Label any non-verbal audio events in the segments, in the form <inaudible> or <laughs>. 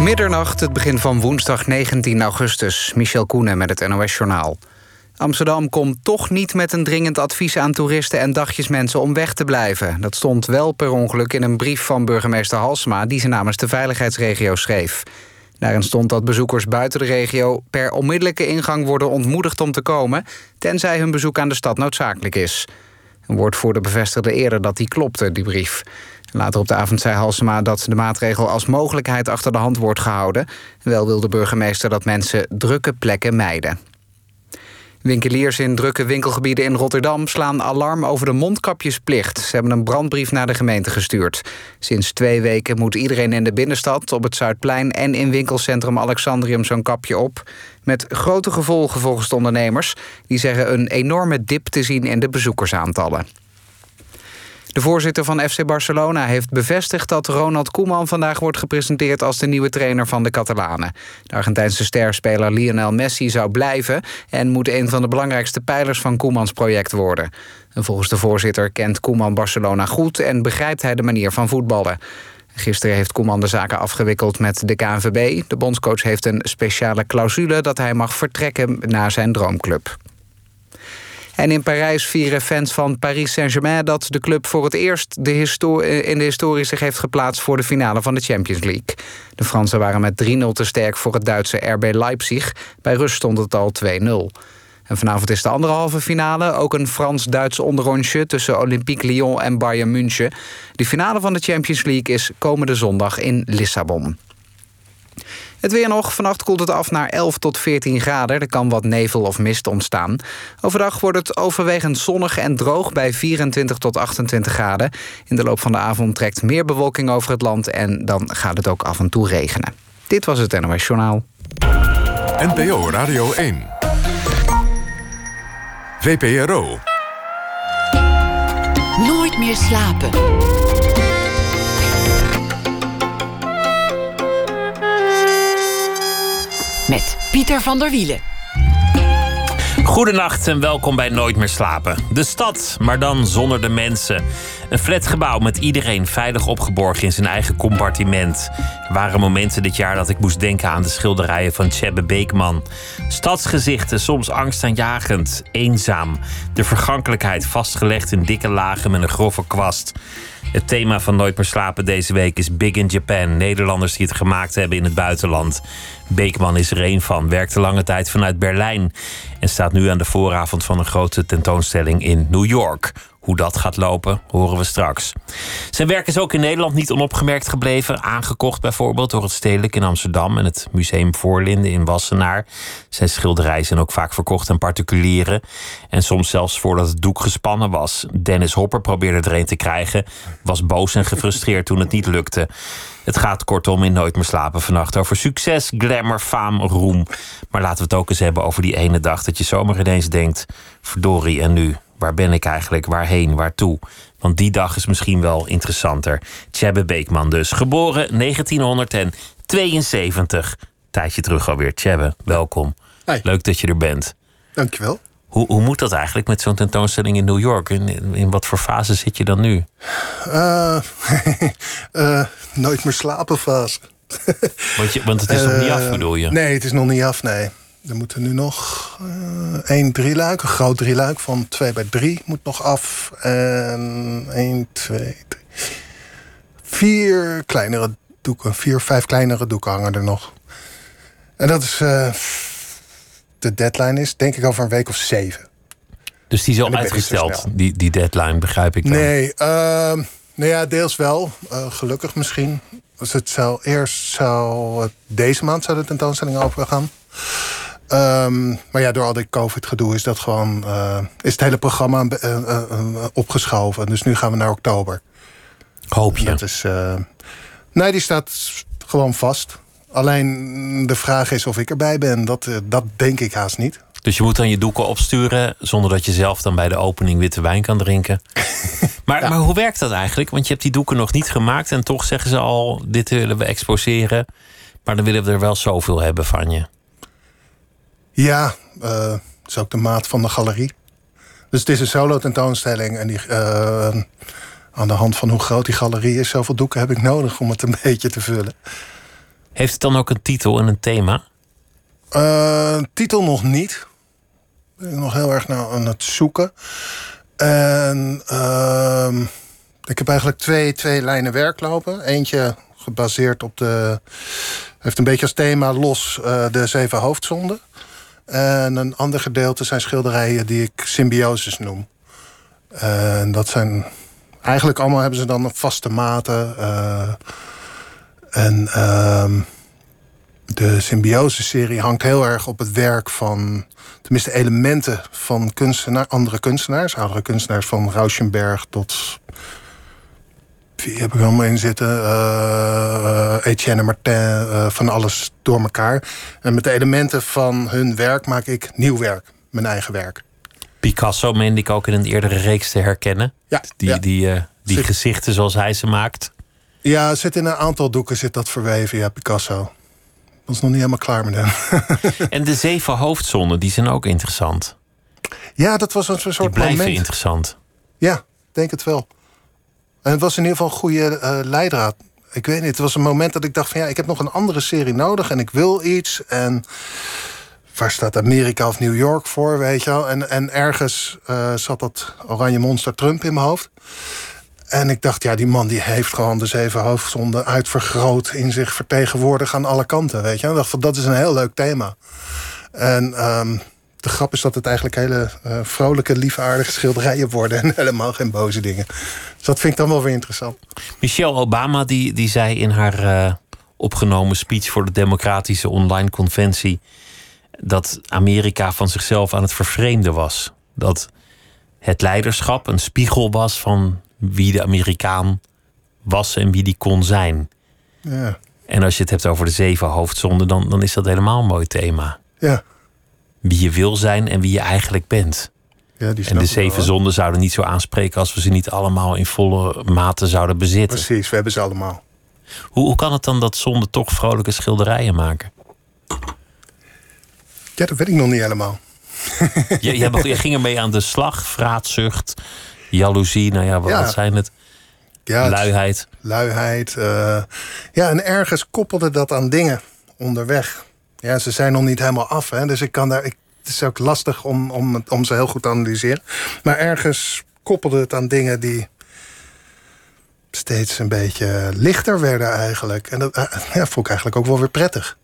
Middernacht, het begin van woensdag 19 augustus. Michel Koenen met het NOS-journaal. Amsterdam komt toch niet met een dringend advies aan toeristen en dagjesmensen om weg te blijven. Dat stond wel per ongeluk in een brief van burgemeester Halsma die ze namens de veiligheidsregio schreef. Daarin stond dat bezoekers buiten de regio per onmiddellijke ingang worden ontmoedigd om te komen, tenzij hun bezoek aan de stad noodzakelijk is. Een woordvoerder bevestigde eerder dat die klopte, die brief. Later op de avond zei Halsema dat de maatregel als mogelijkheid achter de hand wordt gehouden. Wel wil de burgemeester dat mensen drukke plekken mijden. Winkeliers in drukke winkelgebieden in Rotterdam slaan alarm over de mondkapjesplicht. Ze hebben een brandbrief naar de gemeente gestuurd. Sinds twee weken moet iedereen in de binnenstad, op het Zuidplein en in winkelcentrum Alexandrium zo'n kapje op. Met grote gevolgen volgens de ondernemers. Die zeggen een enorme dip te zien in de bezoekersaantallen. De voorzitter van FC Barcelona heeft bevestigd dat Ronald Koeman vandaag wordt gepresenteerd als de nieuwe trainer van de Catalanen. De Argentijnse sterspeler Lionel Messi zou blijven en moet een van de belangrijkste pijlers van Koemans project worden. En volgens de voorzitter kent Koeman Barcelona goed en begrijpt hij de manier van voetballen. Gisteren heeft Koeman de zaken afgewikkeld met de KNVB. De bondscoach heeft een speciale clausule dat hij mag vertrekken naar zijn droomclub. En in Parijs vieren fans van Paris Saint-Germain dat de club voor het eerst de in de historie zich heeft geplaatst voor de finale van de Champions League. De Fransen waren met 3-0 te sterk voor het Duitse RB Leipzig. Bij rust stond het al 2-0. En vanavond is de andere halve finale. Ook een Frans-Duits onderrondje tussen Olympique Lyon en Bayern München. De finale van de Champions League is komende zondag in Lissabon. Het weer nog. Vannacht koelt het af naar 11 tot 14 graden. Er kan wat nevel of mist ontstaan. Overdag wordt het overwegend zonnig en droog bij 24 tot 28 graden. In de loop van de avond trekt meer bewolking over het land... en dan gaat het ook af en toe regenen. Dit was het NOS Journaal. NPO Radio 1. VPRO. Nooit meer slapen. Met Pieter van der Wielen. Goedenacht en welkom bij Nooit meer slapen. De stad, maar dan zonder de mensen. Een flatgebouw met iedereen veilig opgeborgen in zijn eigen compartiment. Waren momenten dit jaar dat ik moest denken aan de schilderijen van Tjebbe Beekman. Stadsgezichten, soms angstaanjagend, eenzaam. De vergankelijkheid vastgelegd in dikke lagen met een grove kwast. Het thema van Nooit meer slapen deze week is Big in Japan. Nederlanders die het gemaakt hebben in het buitenland. Beekman is er een van, werkte lange tijd vanuit Berlijn en staat nu aan de vooravond van een grote tentoonstelling in New York. Hoe dat gaat lopen, horen we straks. Zijn werk is ook in Nederland niet onopgemerkt gebleven. Aangekocht bijvoorbeeld door het Stedelijk in Amsterdam en het Museum Voorlinden in Wassenaar. Zijn schilderijen zijn ook vaak verkocht aan particulieren. En soms zelfs voordat het doek gespannen was. Dennis Hopper probeerde er een te krijgen, was boos en gefrustreerd toen het niet lukte. Het gaat kortom in Nooit meer slapen vannacht over succes, glamour, faam, roem. Maar laten we het ook eens hebben over die ene dag dat je zomaar ineens denkt: verdorie, en nu? Waar ben ik eigenlijk? Waarheen? Waartoe? Want die dag is misschien wel interessanter. Tjebbe Beekman dus. Geboren 1972. Tijdje terug alweer. Tjebbe, welkom. Leuk dat je er bent. Dankjewel. Hoe, hoe moet dat eigenlijk met zo'n tentoonstelling in New York? In, in, wat voor fase zit je dan nu? Uh, uh, <laughs> nooit meer slapen fase. want, je, want het is nog niet af, bedoel je? Nee, het is nog niet af, nee. Er moeten nu nog uh, één drieluik, een groot drieluik van 2 bij 3 moet nog af. En 1, 2, 3, vier kleinere doeken, vier, vijf kleinere doeken hangen er nog. En dat is uh, de deadline is, denk ik, over een week of zeven. Dus die is al uitgesteld, die, die deadline, begrijp ik dan? Nee, uh, nou ja, deels wel. Uh, gelukkig misschien. Dus het zou eerst zou deze maand zou de tentoonstelling overgaan. Um, maar ja, door al dit COVID-gedoe is dat gewoon uh, is het hele programma uh, uh, opgeschoven. Dus nu gaan we naar oktober. Hoop je? Dat is, nee, die staat gewoon vast. Alleen de vraag is of ik erbij ben. Dat, dat denk ik haast niet. Dus je moet dan je doeken opsturen zonder dat je zelf dan bij de opening witte wijn kan drinken. <laughs> maar, maar hoe werkt dat eigenlijk? Want je hebt die doeken nog niet gemaakt en toch zeggen ze al: dit willen we exposeren. Maar dan willen we er wel zoveel hebben van je. Ja, uh, dat is ook de maat van de galerie. Dus het is een solo tentoonstelling. En die, uh, aan de hand van hoe groot die galerie is, zoveel doeken heb ik nodig om het een <laughs> beetje te vullen. Heeft het dan ook een titel en een thema? Uh, titel nog niet. Ik ben nog heel erg nou aan het zoeken. En uh, ik heb eigenlijk twee, twee lijnen werk lopen. Eentje gebaseerd op de... heeft een beetje als thema los de zeven hoofdzonden. En een ander gedeelte zijn schilderijen die ik symbioses noem. En dat zijn... Eigenlijk allemaal hebben ze dan een vaste maten. Uh, en... Uh, de Symbiose-serie hangt heel erg op het werk van... tenminste elementen van kunstenaar, andere kunstenaars. Oudere kunstenaars van Rauschenberg tot... wie heb ik allemaal in zitten? Uh, Etienne Martin, uh, van alles door elkaar. En met de elementen van hun werk maak ik nieuw werk. Mijn eigen werk. Picasso meende ik ook in een eerdere reeks te herkennen. Ja, die, ja. die, uh, die zit... gezichten zoals hij ze maakt. Ja, zit in een aantal doeken zit dat verweven, ja, Picasso was nog niet helemaal klaar met hem. <laughs> en de zeven hoofdzonden, die zijn ook interessant. Ja, dat was een soort die blijven moment. interessant. Ja, denk het wel. En het was in ieder geval een goede uh, leidraad. Ik weet niet, het was een moment dat ik dacht van ja, ik heb nog een andere serie nodig en ik wil iets. En waar staat Amerika of New York voor, weet je wel? En, en ergens uh, zat dat oranje monster Trump in mijn hoofd. En ik dacht, ja, die man die heeft gewoon de zeven hoofdzonden uitvergroot in zich vertegenwoordigd aan alle kanten. Weet je, en ik dacht van dat is een heel leuk thema. En um, de grap is dat het eigenlijk hele uh, vrolijke, liefaardige schilderijen worden en <laughs> helemaal geen boze dingen. Dus dat vind ik dan wel weer interessant. Michelle Obama die, die zei in haar uh, opgenomen speech voor de Democratische Online Conventie dat Amerika van zichzelf aan het vervreemden was. Dat het leiderschap een spiegel was van wie de Amerikaan was en wie die kon zijn. Ja. En als je het hebt over de zeven hoofdzonden, dan, dan is dat helemaal een mooi thema. Ja. Wie je wil zijn en wie je eigenlijk bent. Ja, die en de zeven wel. zonden zouden niet zo aanspreken als we ze niet allemaal in volle mate zouden bezitten. Precies, we hebben ze allemaal. Hoe, hoe kan het dan dat zonden toch vrolijke schilderijen maken? Ja, dat weet ik nog niet helemaal. <laughs> je, je, je ging ermee aan de slag, vraatzucht, jaloezie, nou ja, wat, Ja. zijn het? Ja, Luiheid. luiheid. eh, ja, en ergens koppelde dat aan dingen onderweg. Ja, ze zijn nog niet helemaal af, hè, dus ik kan daar. Ik, het is ook lastig om, om, om ze heel goed te analyseren. Maar ergens koppelde het aan dingen die steeds een beetje lichter werden eigenlijk. En dat eh, ja, vond ik eigenlijk ook wel weer prettig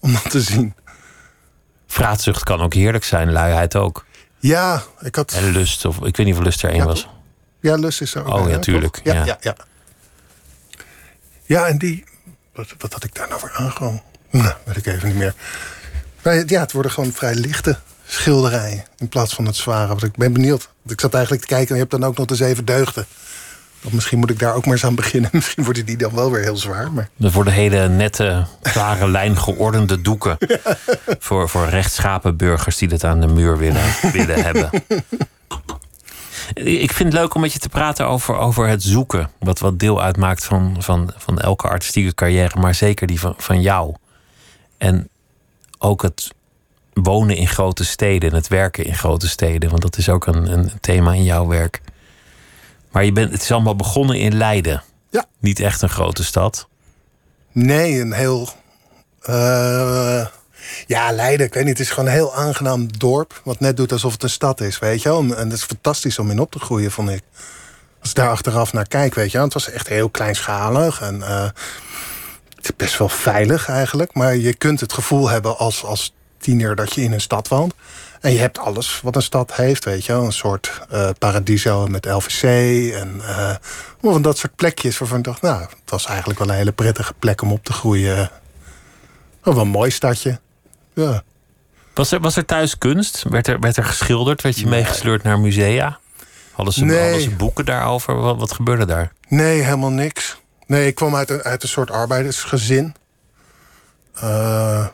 om dat te zien. Vraatzucht kan ook heerlijk zijn, luiheid ook. Ja, ik had. En lust, of ik weet niet of lust er één Ja, was. Ja, lust is er ook. Oh, bij, ja? Ja, ja. ja. Ja, ja. en die... Wat, wat had ik daar nou voor aangekomen? Nou, weet ik even niet meer. Maar ja, het worden gewoon vrij lichte schilderijen... in plaats van het zware. Want ik ben benieuwd. Want Ik zat eigenlijk te kijken... en je hebt dan ook nog de zeven deugden. Of misschien moet ik daar ook maar eens aan beginnen. <laughs> Misschien worden die dan wel weer heel zwaar. Maar Er worden hele nette, klare lijn geordende doeken. Voor, voor rechtschapen burgers die dat aan de muur willen, willen hebben. Ik vind het leuk om met je te praten over, over het zoeken. Wat, wat deel uitmaakt van, van, van elke artistieke carrière, maar zeker die van, van jou. En ook het wonen in grote steden en het werken in grote steden. Want dat is ook een, een thema in jouw werk. Maar je bent, het is allemaal begonnen in Leiden. Ja. Niet echt een grote stad. nee, een heel... eh, ja, Leiden, ik weet niet. Het is gewoon een heel aangenaam dorp. Wat net doet alsof het een stad is, weet je wel. En dat is fantastisch om in op te groeien, vond ik. Als ik daar achteraf naar kijk, weet je wel. Het was echt heel kleinschalig. En eh, het is best wel veilig eigenlijk. Maar je kunt het gevoel hebben als, als tiener dat je in een stad woont. En je hebt alles wat een stad heeft, weet je wel. Een soort eh, paradiso met LVC. En eh, allemaal van dat soort plekjes waarvan ik dacht... nou, het was eigenlijk wel een hele prettige plek om op te groeien. Oh, wel een mooi stadje. Ja. Was er, was er thuis kunst? Werd er, werd er geschilderd? Werd je meegesleurd naar musea? Hadden ze, Nee. hadden ze boeken daarover? Wat, wat gebeurde daar? Nee, helemaal niks. Nee, ik kwam uit een, uit een soort arbeidersgezin. Eh,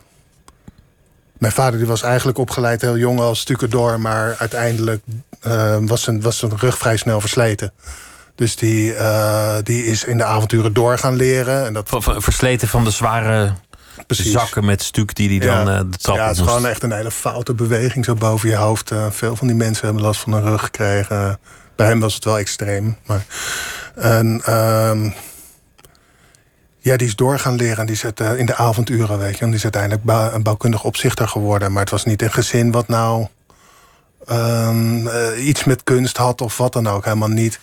mijn vader die was eigenlijk opgeleid heel jong als stucadoor... maar uiteindelijk eh, was, zijn, was zijn rug vrij snel versleten. Dus die, eh, die is in de avonturen door gaan leren. En dat, Versleten van de zware Precies. zakken met stuk die hij dan eh, de trap ja, het is moest. gewoon echt een hele foute beweging zo boven je hoofd. Veel van die mensen hebben last van hun rug gekregen. Bij hem was het wel extreem. Maar, en, ehm, Ja, die is door gaan leren. Die het, uh, in de avonduren, weet je. En die is uiteindelijk een bouwkundig opzichter geworden. Maar het was niet een gezin wat nou um, uh, iets met kunst had of wat dan ook. Helemaal niet.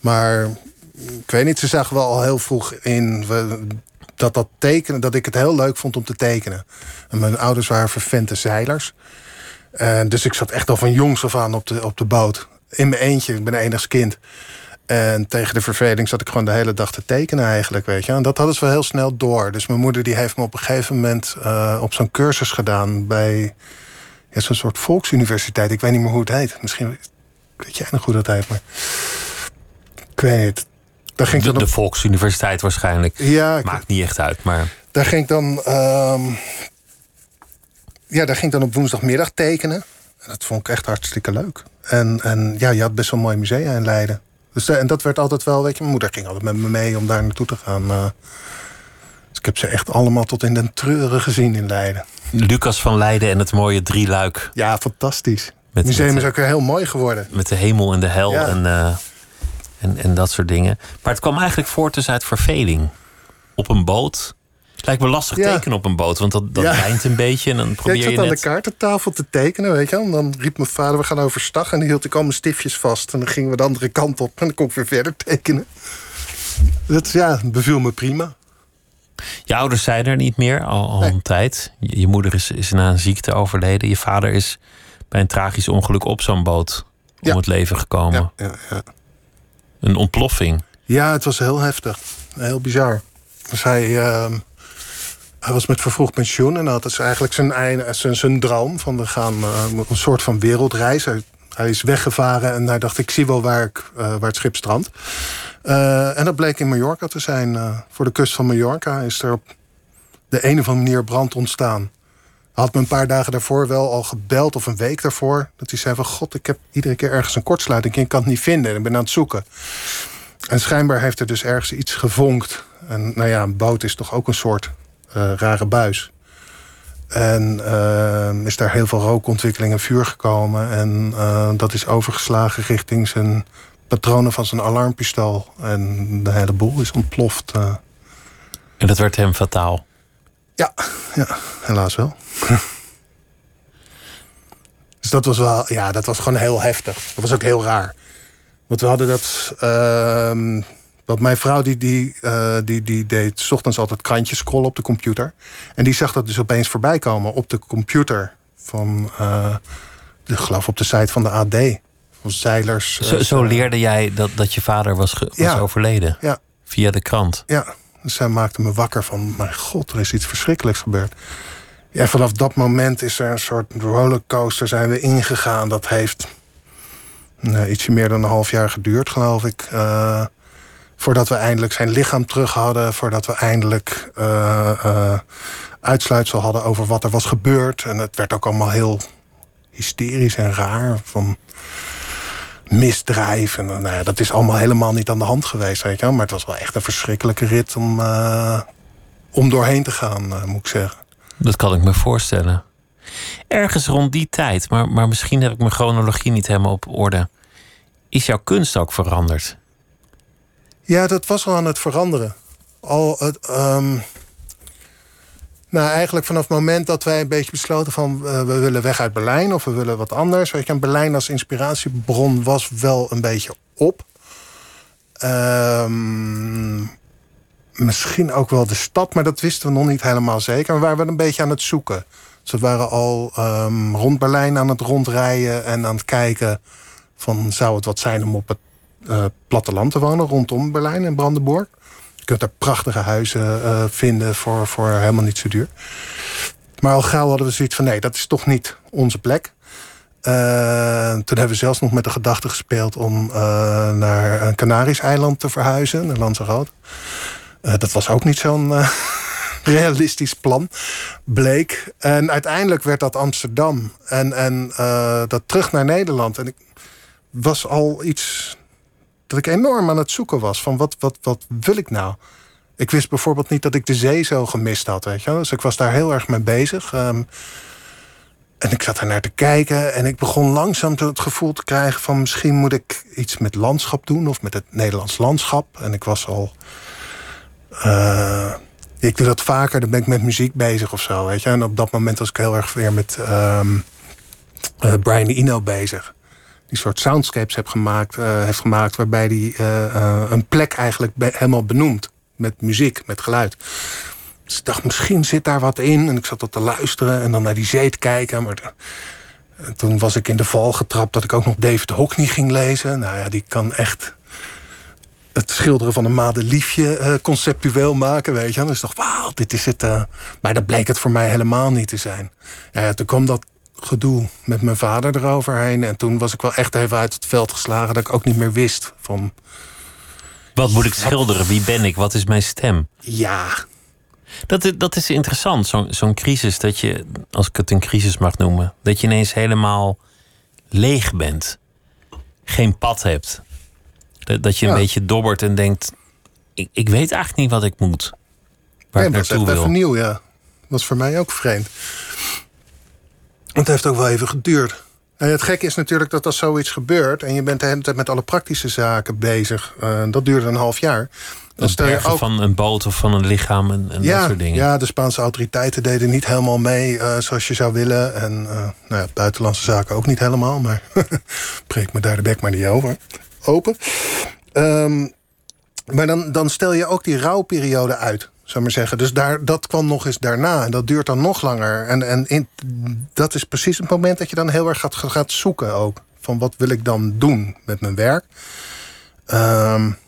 Maar ik weet niet, ze zagen wel al heel vroeg in dat dat tekenen, dat ik het heel leuk vond om te tekenen. En mijn ouders waren vervente zeilers. Dus ik zat echt al van jongs af aan op de, op de boot. In mijn eentje, ik ben enigst kind. En tegen de verveling zat ik gewoon de hele dag te tekenen eigenlijk, weet je. En dat hadden ze wel heel snel door. Dus mijn moeder die heeft me op een gegeven moment uh, op zo'n cursus gedaan... bij ja, zo'n soort volksuniversiteit. Ik weet niet meer hoe het heet. Misschien weet jij nog hoe dat heet, maar... Ik weet niet. Daar ging de, de Volksuniversiteit waarschijnlijk. Ja, Maakt niet echt uit, maar... Daar ging ik dan... Um, ja, daar ging ik dan op woensdagmiddag tekenen. En dat vond ik echt hartstikke leuk. En, en ja, je had best wel mooi musea in Leiden. Dus, en dat werd altijd wel, weet je, mijn moeder ging altijd met me mee om daar naartoe te gaan. Uh, dus ik heb ze echt allemaal tot in den treuren gezien in Leiden. Lucas van Leiden en het mooie drieluik. Ja, fantastisch. het museum is ook weer heel mooi geworden. Met de hemel en de hel en, uh, en, en dat soort dingen. Maar het kwam eigenlijk voort dus uit verveling. Op een boot lijkt me lastig ja. tekenen op een boot, want dat, dat ja. een beetje. En dan probeer ja, ik zat je aan net... de kaartentafel te tekenen, weet je En dan riep mijn vader, we gaan overstag. En dan hield ik al mijn stiftjes vast. En dan gingen we de andere kant op. En dan kon ik weer verder tekenen. Dat ja, beviel me prima. Je ouders zijn er niet meer, al, al een tijd. Je, je, moeder is, is na een ziekte overleden. Je vader is bij een tragisch ongeluk op zo'n boot om het leven gekomen. Ja, ja, Een ontploffing. Ja, het was heel heftig. Heel bizar. Dus hij... Uh, hij was met vervroegd pensioen en had dus eigenlijk zijn, zijn, zijn droom van we gaan uh, een soort van wereldreis. Hij, is weggevaren en hij dacht ik zie wel waar, ik, uh, waar het schip strandt. Uh, en dat bleek in Mallorca te zijn. voor de kust van Mallorca is er op de een of andere manier brand ontstaan. Hij had me een paar dagen daarvoor wel al gebeld, of een week daarvoor. Dat hij zei van god, ik heb iedere keer ergens een kortsluiting. Ik kan het niet vinden en ik ben aan het zoeken. En schijnbaar heeft er dus ergens iets gevonkt. En nou ja, een boot is toch ook een soort rare buis. En uh, is daar heel veel rookontwikkeling en vuur gekomen. En uh, dat is overgeslagen richting zijn patronen van zijn alarmpistool. En de hele boel is ontploft. En dat werd hem fataal? Ja, ja helaas wel. <laughs> dus dat was wel, ja, dat was gewoon heel heftig. Dat was ook heel raar. Want we hadden dat ehm, want mijn vrouw die, die, uh, die, die deed s ochtends altijd krantjes scrollen op de computer. En die zag dat dus opeens voorbij komen op de computer van, uh, ik geloof op de site van de AD. Van zeilers. Zo, zo leerde jij dat, dat je vader was, was ja. overleden? Ja. Via de krant? Ja. Dus zij maakte me wakker van, mijn god, er is iets verschrikkelijks gebeurd. Ja, vanaf dat moment is er een soort rollercoaster zijn we ingegaan. Dat heeft nou, ietsje meer dan een half jaar geduurd, geloof ik. Uh, Voordat we eindelijk zijn lichaam terug hadden. Voordat we eindelijk uh, uh, uitsluitsel hadden over wat er was gebeurd. En het werd ook allemaal heel hysterisch en raar. Van misdrijf. En nou ja, dat is allemaal helemaal niet aan de hand geweest. Weet je wel? Maar het was wel echt een verschrikkelijke rit om, uh, om doorheen te gaan, moet ik zeggen. Dat kan ik me voorstellen. Ergens rond die tijd, maar, maar misschien heb ik mijn chronologie niet helemaal op orde. Is jouw kunst ook veranderd? Ja, dat was al aan het veranderen. Al het, um, nou, eigenlijk vanaf het moment dat wij een beetje besloten van uh, we willen weg uit Berlijn of we willen wat anders. Weet en Berlijn als inspiratiebron was wel een beetje op. Um, misschien ook wel de stad, maar dat wisten we nog niet helemaal zeker. We waren wel een beetje aan het zoeken. Dus we waren al um, rond Berlijn aan het rondrijden en aan het kijken van zou het wat zijn om op het uh, platteland te wonen rondom Berlijn en Brandenburg. Je kunt daar prachtige huizen uh, vinden voor, voor helemaal niet zo duur. Maar al gauw hadden we zoiets van nee, dat is toch niet onze plek. Uh, toen hebben we zelfs nog met de gedachte gespeeld om naar een Canarisch eiland te verhuizen, naar Lanzarote. dat was ook niet zo'n <laughs> realistisch plan, bleek. En uiteindelijk werd dat Amsterdam en, en dat terug naar Nederland. En ik was al iets dat ik enorm aan het zoeken was van wat, wat, wat wil ik nou? Ik wist bijvoorbeeld niet dat ik de zee zo gemist had, weet je Dus ik was daar heel erg mee bezig. Um, en ik zat daar naar te kijken en ik begon langzaam het gevoel te krijgen van misschien moet ik iets met landschap doen of met het Nederlands landschap. En ik was al eh, ik doe dat vaker, dan ben ik met muziek bezig of zo, weet je. En op dat moment was ik heel erg weer met ehm, eh, Brian Eno bezig. Die soort soundscapes heb gemaakt, eh, heeft gemaakt... waarbij hij een plek eigenlijk helemaal benoemt. Met muziek, met geluid. Dus ik dacht, misschien zit daar wat in. En ik zat dat te luisteren en dan naar die zee te kijken. Maar toen was ik in de val getrapt dat ik ook nog David Hockney ging lezen. Nou ja, die kan echt het schilderen van een madeliefje conceptueel maken, weet je. En dus dacht wauw, dit is het. Maar dat bleek het voor mij helemaal niet te zijn. Toen kwam dat gedoe met mijn vader eroverheen. En toen was ik wel echt even uit het veld geslagen... dat ik ook niet meer wist van... Wat moet ik schilderen? Wie ben ik? Wat is mijn stem? Ja. Dat, dat is interessant, zo'n zo'n crisis. Dat je, als ik het een crisis mag noemen... dat je ineens helemaal leeg bent. Geen pad hebt. Dat je een beetje dobbert en denkt: ik, ik weet eigenlijk niet wat ik moet. Waar nee, ik naartoe wil. Even nieuw, ja. Dat was voor mij ook vreemd. Het heeft ook wel even geduurd. En het gekke is natuurlijk dat als zoiets gebeurt... en je bent de hele tijd met alle praktische zaken bezig... Uh, dat duurde een half jaar... Dan stel je ook... van een boot of van een lichaam en, en ja, dat soort dingen. Ja, de Spaanse autoriteiten deden niet helemaal mee uh, zoals je zou willen. En uh, nou ja, buitenlandse zaken ook niet helemaal. Maar <laughs> breek me daar de bek maar niet over open. Ehm, maar dan, dan stel je ook die rouwperiode uit, zou maar zeggen. Dus daar, dat kwam nog eens daarna. En dat duurt dan nog langer. En, en in, dat is precies het moment dat je dan heel erg gaat, gaat zoeken ook. Van wat wil ik dan doen met mijn werk? Um,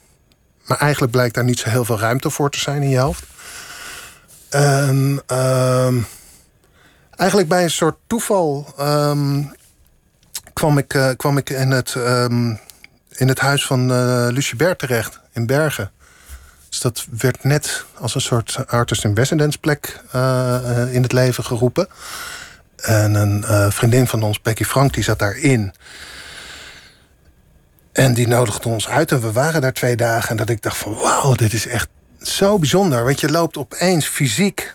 maar eigenlijk blijkt daar niet zo heel veel ruimte voor te zijn in je hoofd. En um, eigenlijk bij een soort toeval kwam, ik, uh, kwam ik in het in het huis van uh, Lucie Bert terecht in Bergen. Dus dat werd net als een soort artist in residence plek uh, in het leven geroepen. En een uh, vriendin van ons, Becky Frank, die zat daarin. En die nodigde ons uit en we waren daar twee dagen. En dat ik dacht van wauw, dit is echt zo bijzonder. Want je loopt opeens fysiek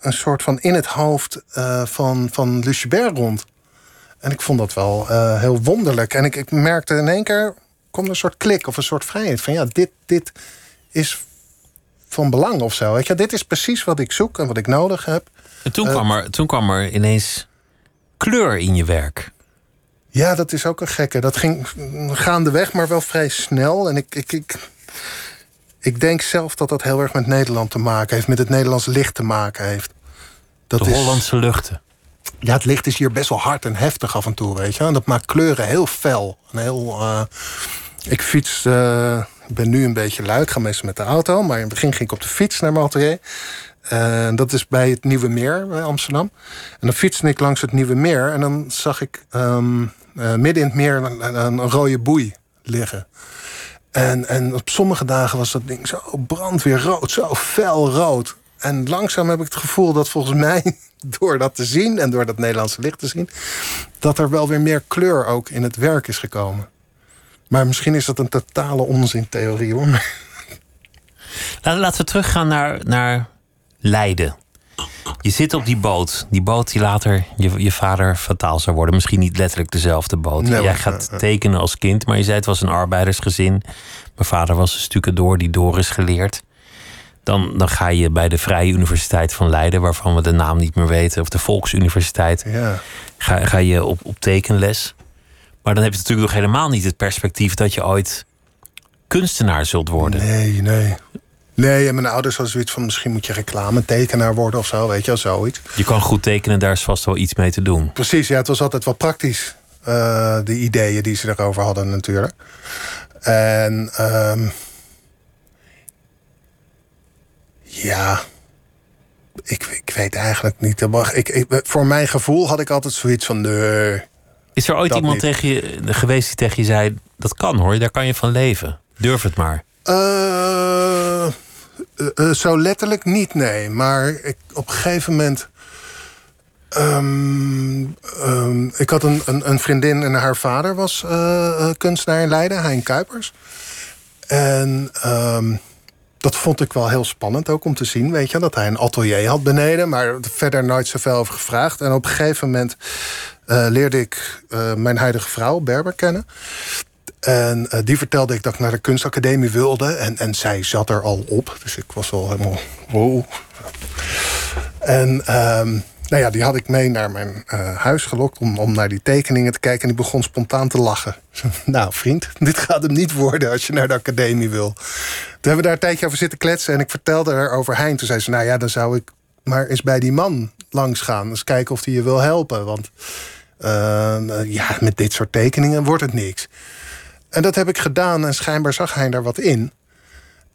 een soort van in het hoofd van, van rond. En ik vond dat wel heel wonderlijk. En ik, ik merkte in één keer komt een soort klik of een soort vrijheid. Van ja, dit, dit is van belang of zo. Weet je, dit is precies wat ik zoek en wat ik nodig heb. En toen, kwam, er, toen kwam er ineens kleur in je werk. Ja, dat is ook een gekke. Dat ging gaandeweg, maar wel vrij snel. En ik, ik, ik, ik denk zelf dat dat heel erg met Nederland te maken heeft. Met het Nederlands licht te maken heeft. Dat de Hollandse luchten. Ja, het licht is hier best wel hard en heftig af en toe, weet je. En dat maakt kleuren heel fel. En heel... Uh, ik fiets, uh, ben nu een beetje luid, ga meestal met de auto. Maar in het begin ging ik op de fiets naar mijn atelier. Uh, dat is bij het Nieuwe Meer bij Amsterdam. En dan fietste ik langs het Nieuwe Meer. En dan zag ik um, uh, midden in het meer een, rode boei liggen. En, en op sommige dagen was dat ding zo brandweerrood, zo fel rood. En langzaam heb ik het gevoel dat volgens <laughs> mij, door dat te zien en door dat Nederlandse licht te zien, dat er wel weer meer kleur ook in het werk is gekomen. Maar misschien is dat een totale onzintheorie hoor. Laten we teruggaan naar, naar Leiden. Je zit op die boot. Die boot die later je, je vader fataal zou worden. Misschien niet letterlijk dezelfde boot. Jij gaat tekenen als kind, maar je zei het was een arbeidersgezin. Mijn vader was een stukken door die door is geleerd. Dan, dan ga je bij de Vrije Universiteit van Leiden, waarvan we de naam niet meer weten, of de Volksuniversiteit, ja. ga, ga je op, op tekenles. Maar dan heb je natuurlijk nog helemaal niet het perspectief dat je ooit kunstenaar zult worden. Nee, nee. Nee, en mijn ouders hadden zoiets van misschien moet je reclame-tekenaar worden of zo, weet je wel, zoiets. Je kan goed tekenen, daar is vast wel iets mee te doen. Precies, ja, het was altijd wel praktisch. Uh, de ideeën die ze erover hadden natuurlijk. En um, ja, ik, ik weet eigenlijk niet. Ik, ik, voor mijn gevoel had ik altijd zoiets van nee. Is er ooit iemand tegen je, geweest die tegen je zei: dat kan hoor, daar kan je van leven. Durf het maar. Uh, uh, zo letterlijk niet, nee. Maar ik, op een gegeven moment. Um, um, ik had een, een, een, vriendin en haar vader was uh, kunstenaar in Leiden, Hein Kuipers. En um, dat vond ik wel heel spannend ook om te zien, weet je, dat hij een atelier had beneden, maar verder nooit zoveel over gevraagd. En op een gegeven moment uh, leerde ik uh, mijn huidige vrouw, Berber, kennen. En uh, die vertelde ik dat ik naar de kunstacademie wilde. En, en zij zat er al op. Dus ik was wel helemaal... Wow. En um, nou ja, die had ik mee naar mijn huis gelokt... Om, om naar die tekeningen te kijken. En die begon spontaan te lachen. <laughs> nou, vriend, <laughs> dit gaat hem niet worden als je naar de academie wil. Toen hebben we daar een tijdje over zitten kletsen. En ik vertelde haar over Hein. Toen zei ze, nou ja, dan zou ik maar eens bij die man langs gaan. Eens kijken of hij je wil helpen. Want ja, met dit soort tekeningen wordt het niks. En dat heb ik gedaan en schijnbaar zag hij daar wat in.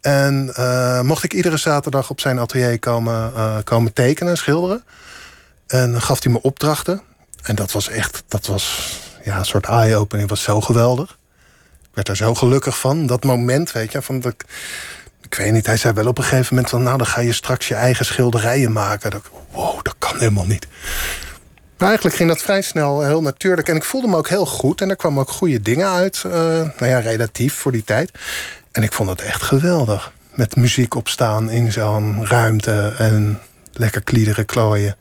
En uh, mocht ik iedere zaterdag op zijn atelier komen, uh, komen tekenen, schilderen. En gaf hij me opdrachten. En dat was echt, dat was ja, een soort eye-opening. was zo geweldig. Ik werd er zo gelukkig van. Dat moment, weet je, van dat ik, ik weet niet, hij zei wel op een gegeven moment van... nou, dan ga je straks je eigen schilderijen maken. Dat, wow, dat kan helemaal niet. Eigenlijk ging dat vrij snel heel natuurlijk. En ik voelde me ook heel goed. En er kwamen ook goede dingen uit. Uh, nou ja, relatief voor die tijd. En ik vond het echt geweldig. Met muziek opstaan in zo'n ruimte. En lekker kliederen klooien.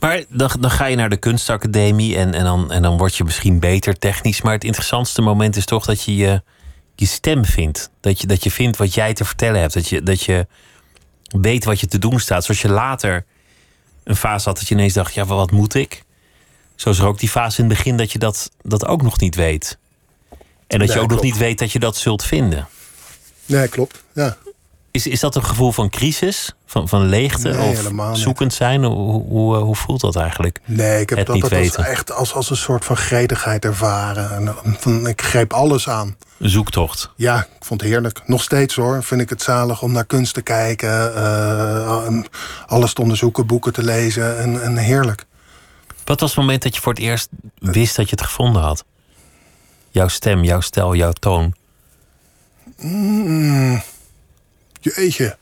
Maar dan, dan ga je naar de kunstacademie en, en, dan, en dan word je misschien beter technisch. Maar het interessantste moment is toch dat je je, je stem vindt. Dat je, dat je vindt wat jij te vertellen hebt. Dat je, dat je weet wat je te doen staat. Zoals je later een fase had dat je ineens dacht: ja, wat moet ik? Zo is er ook die fase in het begin dat je dat, dat ook nog niet weet. En dat je ook nog niet weet dat je dat zult vinden. Nee, klopt. Ja. Is, is dat een gevoel van crisis? Van, van leegte? Nee, of zoekend zijn? Hoe, hoe, hoe, voelt dat eigenlijk? Nee, ik heb dat, dat als echt als, als een soort van gretigheid ervaren. En, van, ik greep alles aan. Een zoektocht? Ja, ik vond het heerlijk. Nog steeds hoor, vind ik het zalig om naar kunst te kijken. Uh, alles te onderzoeken, boeken te lezen. En, en heerlijk. Wat was het moment dat je voor het eerst wist dat je het gevonden had? Jouw stem, jouw stijl, jouw toon? Mm, jeetje.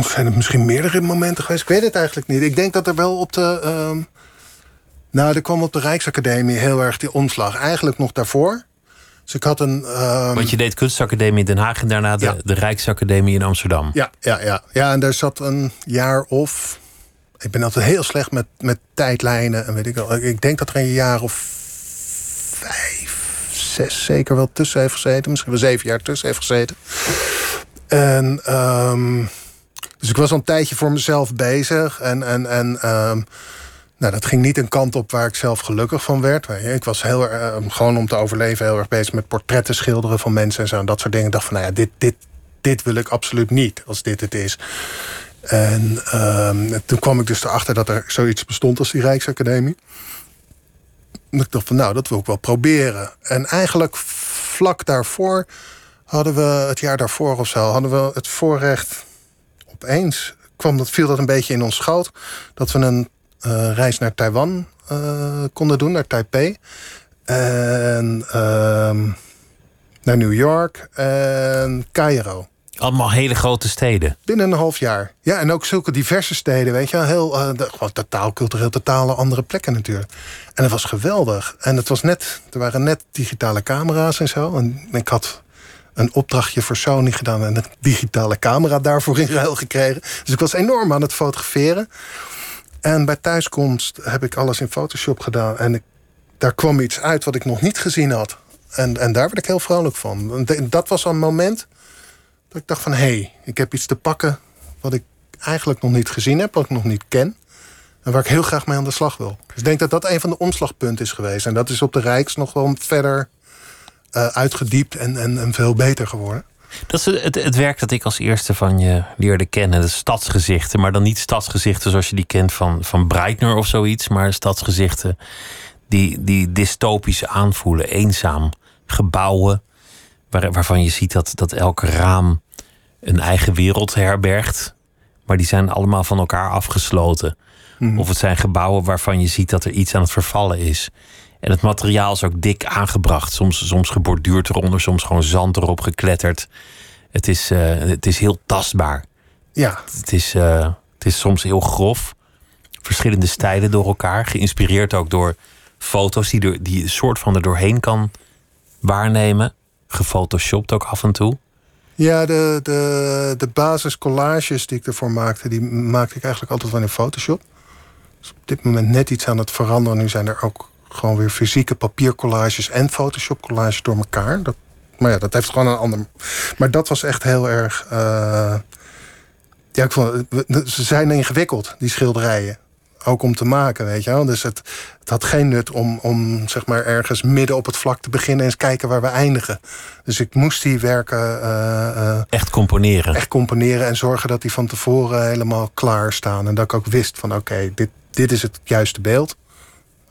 Zijn het misschien meerdere momenten geweest? Ik weet het eigenlijk niet. Ik denk dat er wel op de... Uh, nou, er kwam op de Rijksacademie heel erg die omslag. Eigenlijk nog daarvoor. Dus ik had een... Um... Want je deed kunstacademie in Den Haag... en daarna de, de Rijksacademie in Amsterdam. Ja, ja, ja. ja, en daar zat een jaar of... Ik ben altijd heel slecht met, met tijdlijnen en weet ik wel. Ik denk dat er een jaar of vijf, zes zeker wel tussen heeft gezeten. Misschien wel zeven jaar tussen heeft gezeten. En... Um, dus ik was al een tijdje voor mezelf bezig. En, en, en um, nou, dat ging niet een kant op waar ik zelf gelukkig van werd. Ik was heel uh, gewoon om te overleven heel erg bezig met portretten schilderen van mensen en zo. En dat soort dingen. Ik dacht van, nou ja, dit, dit, dit wil ik absoluut niet als dit het is. En toen kwam ik dus erachter dat er zoiets bestond als die Rijksacademie. Ik dacht van, nou, dat wil ik wel proberen. En eigenlijk vlak daarvoor hadden we, het jaar daarvoor of zo, hadden we het voorrecht opeens kwam dat, viel dat een beetje in ons schoot. Dat we een uh, reis naar Taiwan uh, konden doen, naar Taipei. En uh, naar New York en Cairo. Allemaal hele grote steden. Binnen een half jaar. Ja, en ook zulke diverse steden, weet je. Heel, uh, gewoon totaal cultureel, totale andere plekken natuurlijk. En het was geweldig. En het was net, er waren net digitale camera's en zo. En ik had een opdrachtje voor Sony gedaan en een digitale camera daarvoor in ruil gekregen. Dus ik was enorm aan het fotograferen. En bij thuiskomst heb ik alles in Photoshop gedaan. En daar kwam iets uit wat ik nog niet gezien had. En, en daar werd ik heel vrolijk van. dat was een moment dat ik dacht van... hé, hey, ik heb iets te pakken wat ik eigenlijk nog niet gezien heb... wat ik nog niet ken. En waar ik heel graag mee aan de slag wil. Dus ik denk dat dat een van de omslagpunten is geweest. En dat is op de Rijks nog wel verder uh, uitgediept en, en, en, veel beter geworden. Dat is het, het, werk dat ik als eerste van je leerde kennen. De stadsgezichten. Maar dan niet stadsgezichten zoals je die kent van, van Breitner of zoiets. Maar stadsgezichten die, die dystopisch aanvoelen. Eenzaam. Gebouwen waar, waarvan je ziet dat, dat elk raam een eigen wereld herbergt. Maar die zijn allemaal van elkaar afgesloten. Mhm. Of het zijn gebouwen waarvan je ziet dat er iets aan het vervallen is. En het materiaal is ook dik aangebracht. Soms, soms geborduurd eronder, soms gewoon zand erop gekletterd. Het is, uh, het is heel tastbaar. Ja. Het is, uh, het is soms heel grof. Verschillende stijlen door elkaar. Geïnspireerd ook door foto's die, er, die een soort van er doorheen kan waarnemen. Gefotoshopt ook af en toe. Ja, de, de, de basiscollages die ik ervoor maakte, die maakte ik eigenlijk altijd wel in Photoshop. is op dit moment net iets aan het veranderen. Nu zijn er ook gewoon weer fysieke papiercollages en Photoshop collages door elkaar. Dat, maar ja, dat heeft gewoon een ander. Maar dat was echt heel erg. Uh, ja, ik vond, ze zijn ingewikkeld, die schilderijen ook om te maken, weet je wel. Dus het, het had geen nut om, om zeg maar ergens midden op het vlak te beginnen... en eens kijken waar we eindigen. Dus ik moest die werken... Uh, echt componeren. Echt componeren en zorgen dat die van tevoren helemaal klaar staan. En dat ik ook wist van oké, dit, dit is het juiste beeld.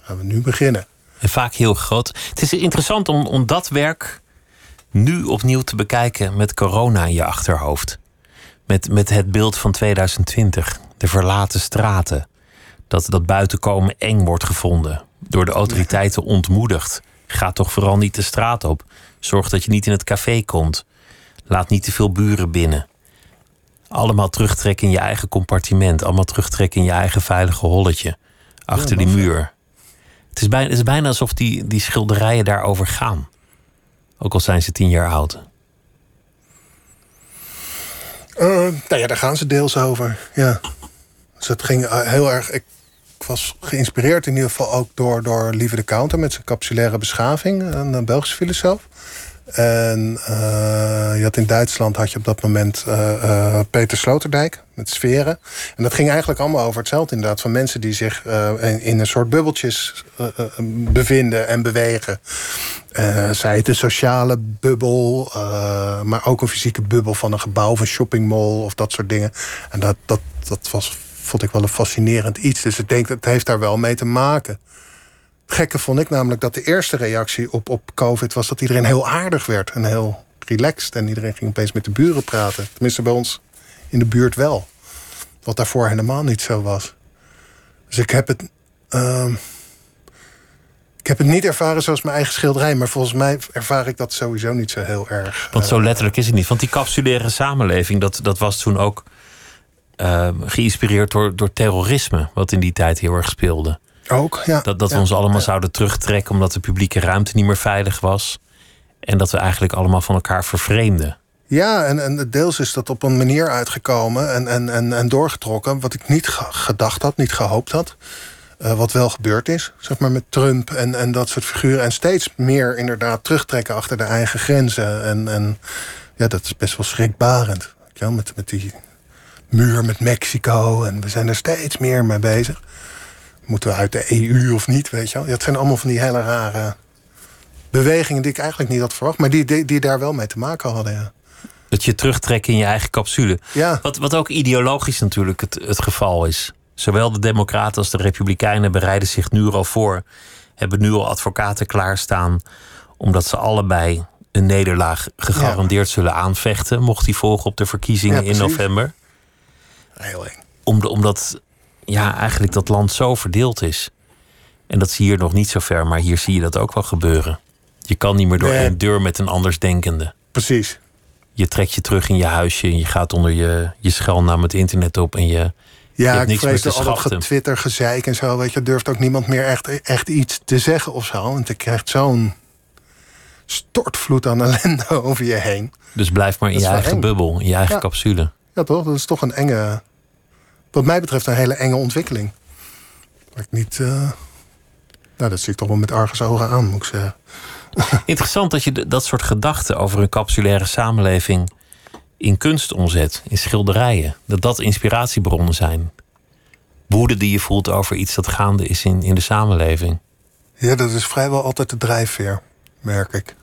gaan we nu beginnen. En vaak heel groot. Het is interessant om, om dat werk nu opnieuw te bekijken met corona in je achterhoofd. Met, met het beeld van 2020. De verlaten straten dat dat buitenkomen eng wordt gevonden. Door de autoriteiten ontmoedigd. Ga toch vooral niet de straat op. Zorg dat je niet in het café komt. Laat niet te veel buren binnen. Allemaal terugtrekken in je eigen compartiment. Allemaal terugtrekken in je eigen veilige holletje. Achter die muur. Het is, bijna, het is bijna alsof die, die schilderijen daarover gaan. Ook al zijn ze tien jaar oud. Uh, nou ja, daar gaan ze deels over. Ja. Dus het ging eh, heel erg. Ik ik was geïnspireerd in ieder geval ook door, door Lieve de Counter met zijn capsulaire beschaving, een Belgische filosoof. En uh, je had in Duitsland had je op dat moment uh, uh, Peter Sloterdijk met sferen. En dat ging eigenlijk allemaal over hetzelfde inderdaad. Van mensen die zich in, in, een soort bubbeltjes bevinden en bewegen. zij het een sociale bubbel, maar ook een fysieke bubbel van een gebouw of een shoppingmall of dat soort dingen. En dat, dat, dat was vond ik wel een fascinerend iets. Dus ik denk dat het heeft daar wel mee te maken. gekke vond ik namelijk dat de eerste reactie op, op COVID was dat iedereen heel aardig werd en heel relaxed. En iedereen ging opeens met de buren praten. Tenminste, bij ons in de buurt wel. Wat daarvoor helemaal niet zo was. Dus ik heb het. Uh, ik heb het niet ervaren zoals mijn eigen schilderij, maar volgens mij ervaar ik dat sowieso niet zo heel erg. Want zo letterlijk is het niet. Want die capsulaire samenleving, dat, dat was toen ook uh, geïnspireerd door, door terrorisme, wat in die tijd heel erg speelde. Ook, ja. Dat, dat we ons allemaal zouden terugtrekken omdat de publieke ruimte niet meer veilig was. En dat we eigenlijk allemaal van elkaar vervreemden. Ja, en, en deels is dat op een manier uitgekomen en, en, en, en doorgetrokken. wat ik niet gedacht had, niet gehoopt had. Uh, wat wel gebeurd is, zeg maar met Trump en, en dat soort figuren. En steeds meer inderdaad terugtrekken achter de eigen grenzen. En, en ja, dat is best wel schrikbarend. Ja, met, met die muur met Mexico. En we zijn er steeds meer mee bezig. Moeten we uit de EU of niet, weet je wel? Het zijn allemaal van die hele rare bewegingen die ik eigenlijk niet had verwacht. Maar die, die, die daar wel mee te maken hadden, ja. Dat je terugtrekt in je eigen capsule. Ja. Wat, wat ook ideologisch natuurlijk het, het geval is. Zowel de Democraten als de Republikeinen bereiden zich nu al voor. Hebben nu al advocaten klaarstaan. Omdat ze allebei een nederlaag gegarandeerd zullen aanvechten. Mocht die volgen op de verkiezingen in november. Heel eng. omdat ja, eigenlijk dat land zo verdeeld is. En dat zie je hier nog niet zo ver, maar hier zie je dat ook wel gebeuren. Je kan niet meer door een deur met een andersdenkende. Precies. Je trekt je terug in je huisje en je gaat onder je, je schuilnaam het internet op en je. Ja, ik vrees al dat getwitter, gezeik en zo. Weet je, durft ook niemand meer echt, echt iets te zeggen of zo. Want je krijgt zo'n stortvloed aan ellende <laughs> over je heen. Dus blijf maar in je eigen bubbel, in je eigen capsule. Ja, toch? Dat is toch een enge. Wat mij betreft een hele enge ontwikkeling. Waar ik niet. Uh... Nou, dat zie ik toch wel met argusogen aan, moet ik zeggen. <laughs> Interessant dat je dat soort gedachten over een capsulaire samenleving in kunst omzet, in schilderijen. Dat dat inspiratiebronnen zijn. Woede die je voelt over iets dat gaande is in, in de samenleving. Ja, dat is vrijwel altijd de drijfveer, merk ik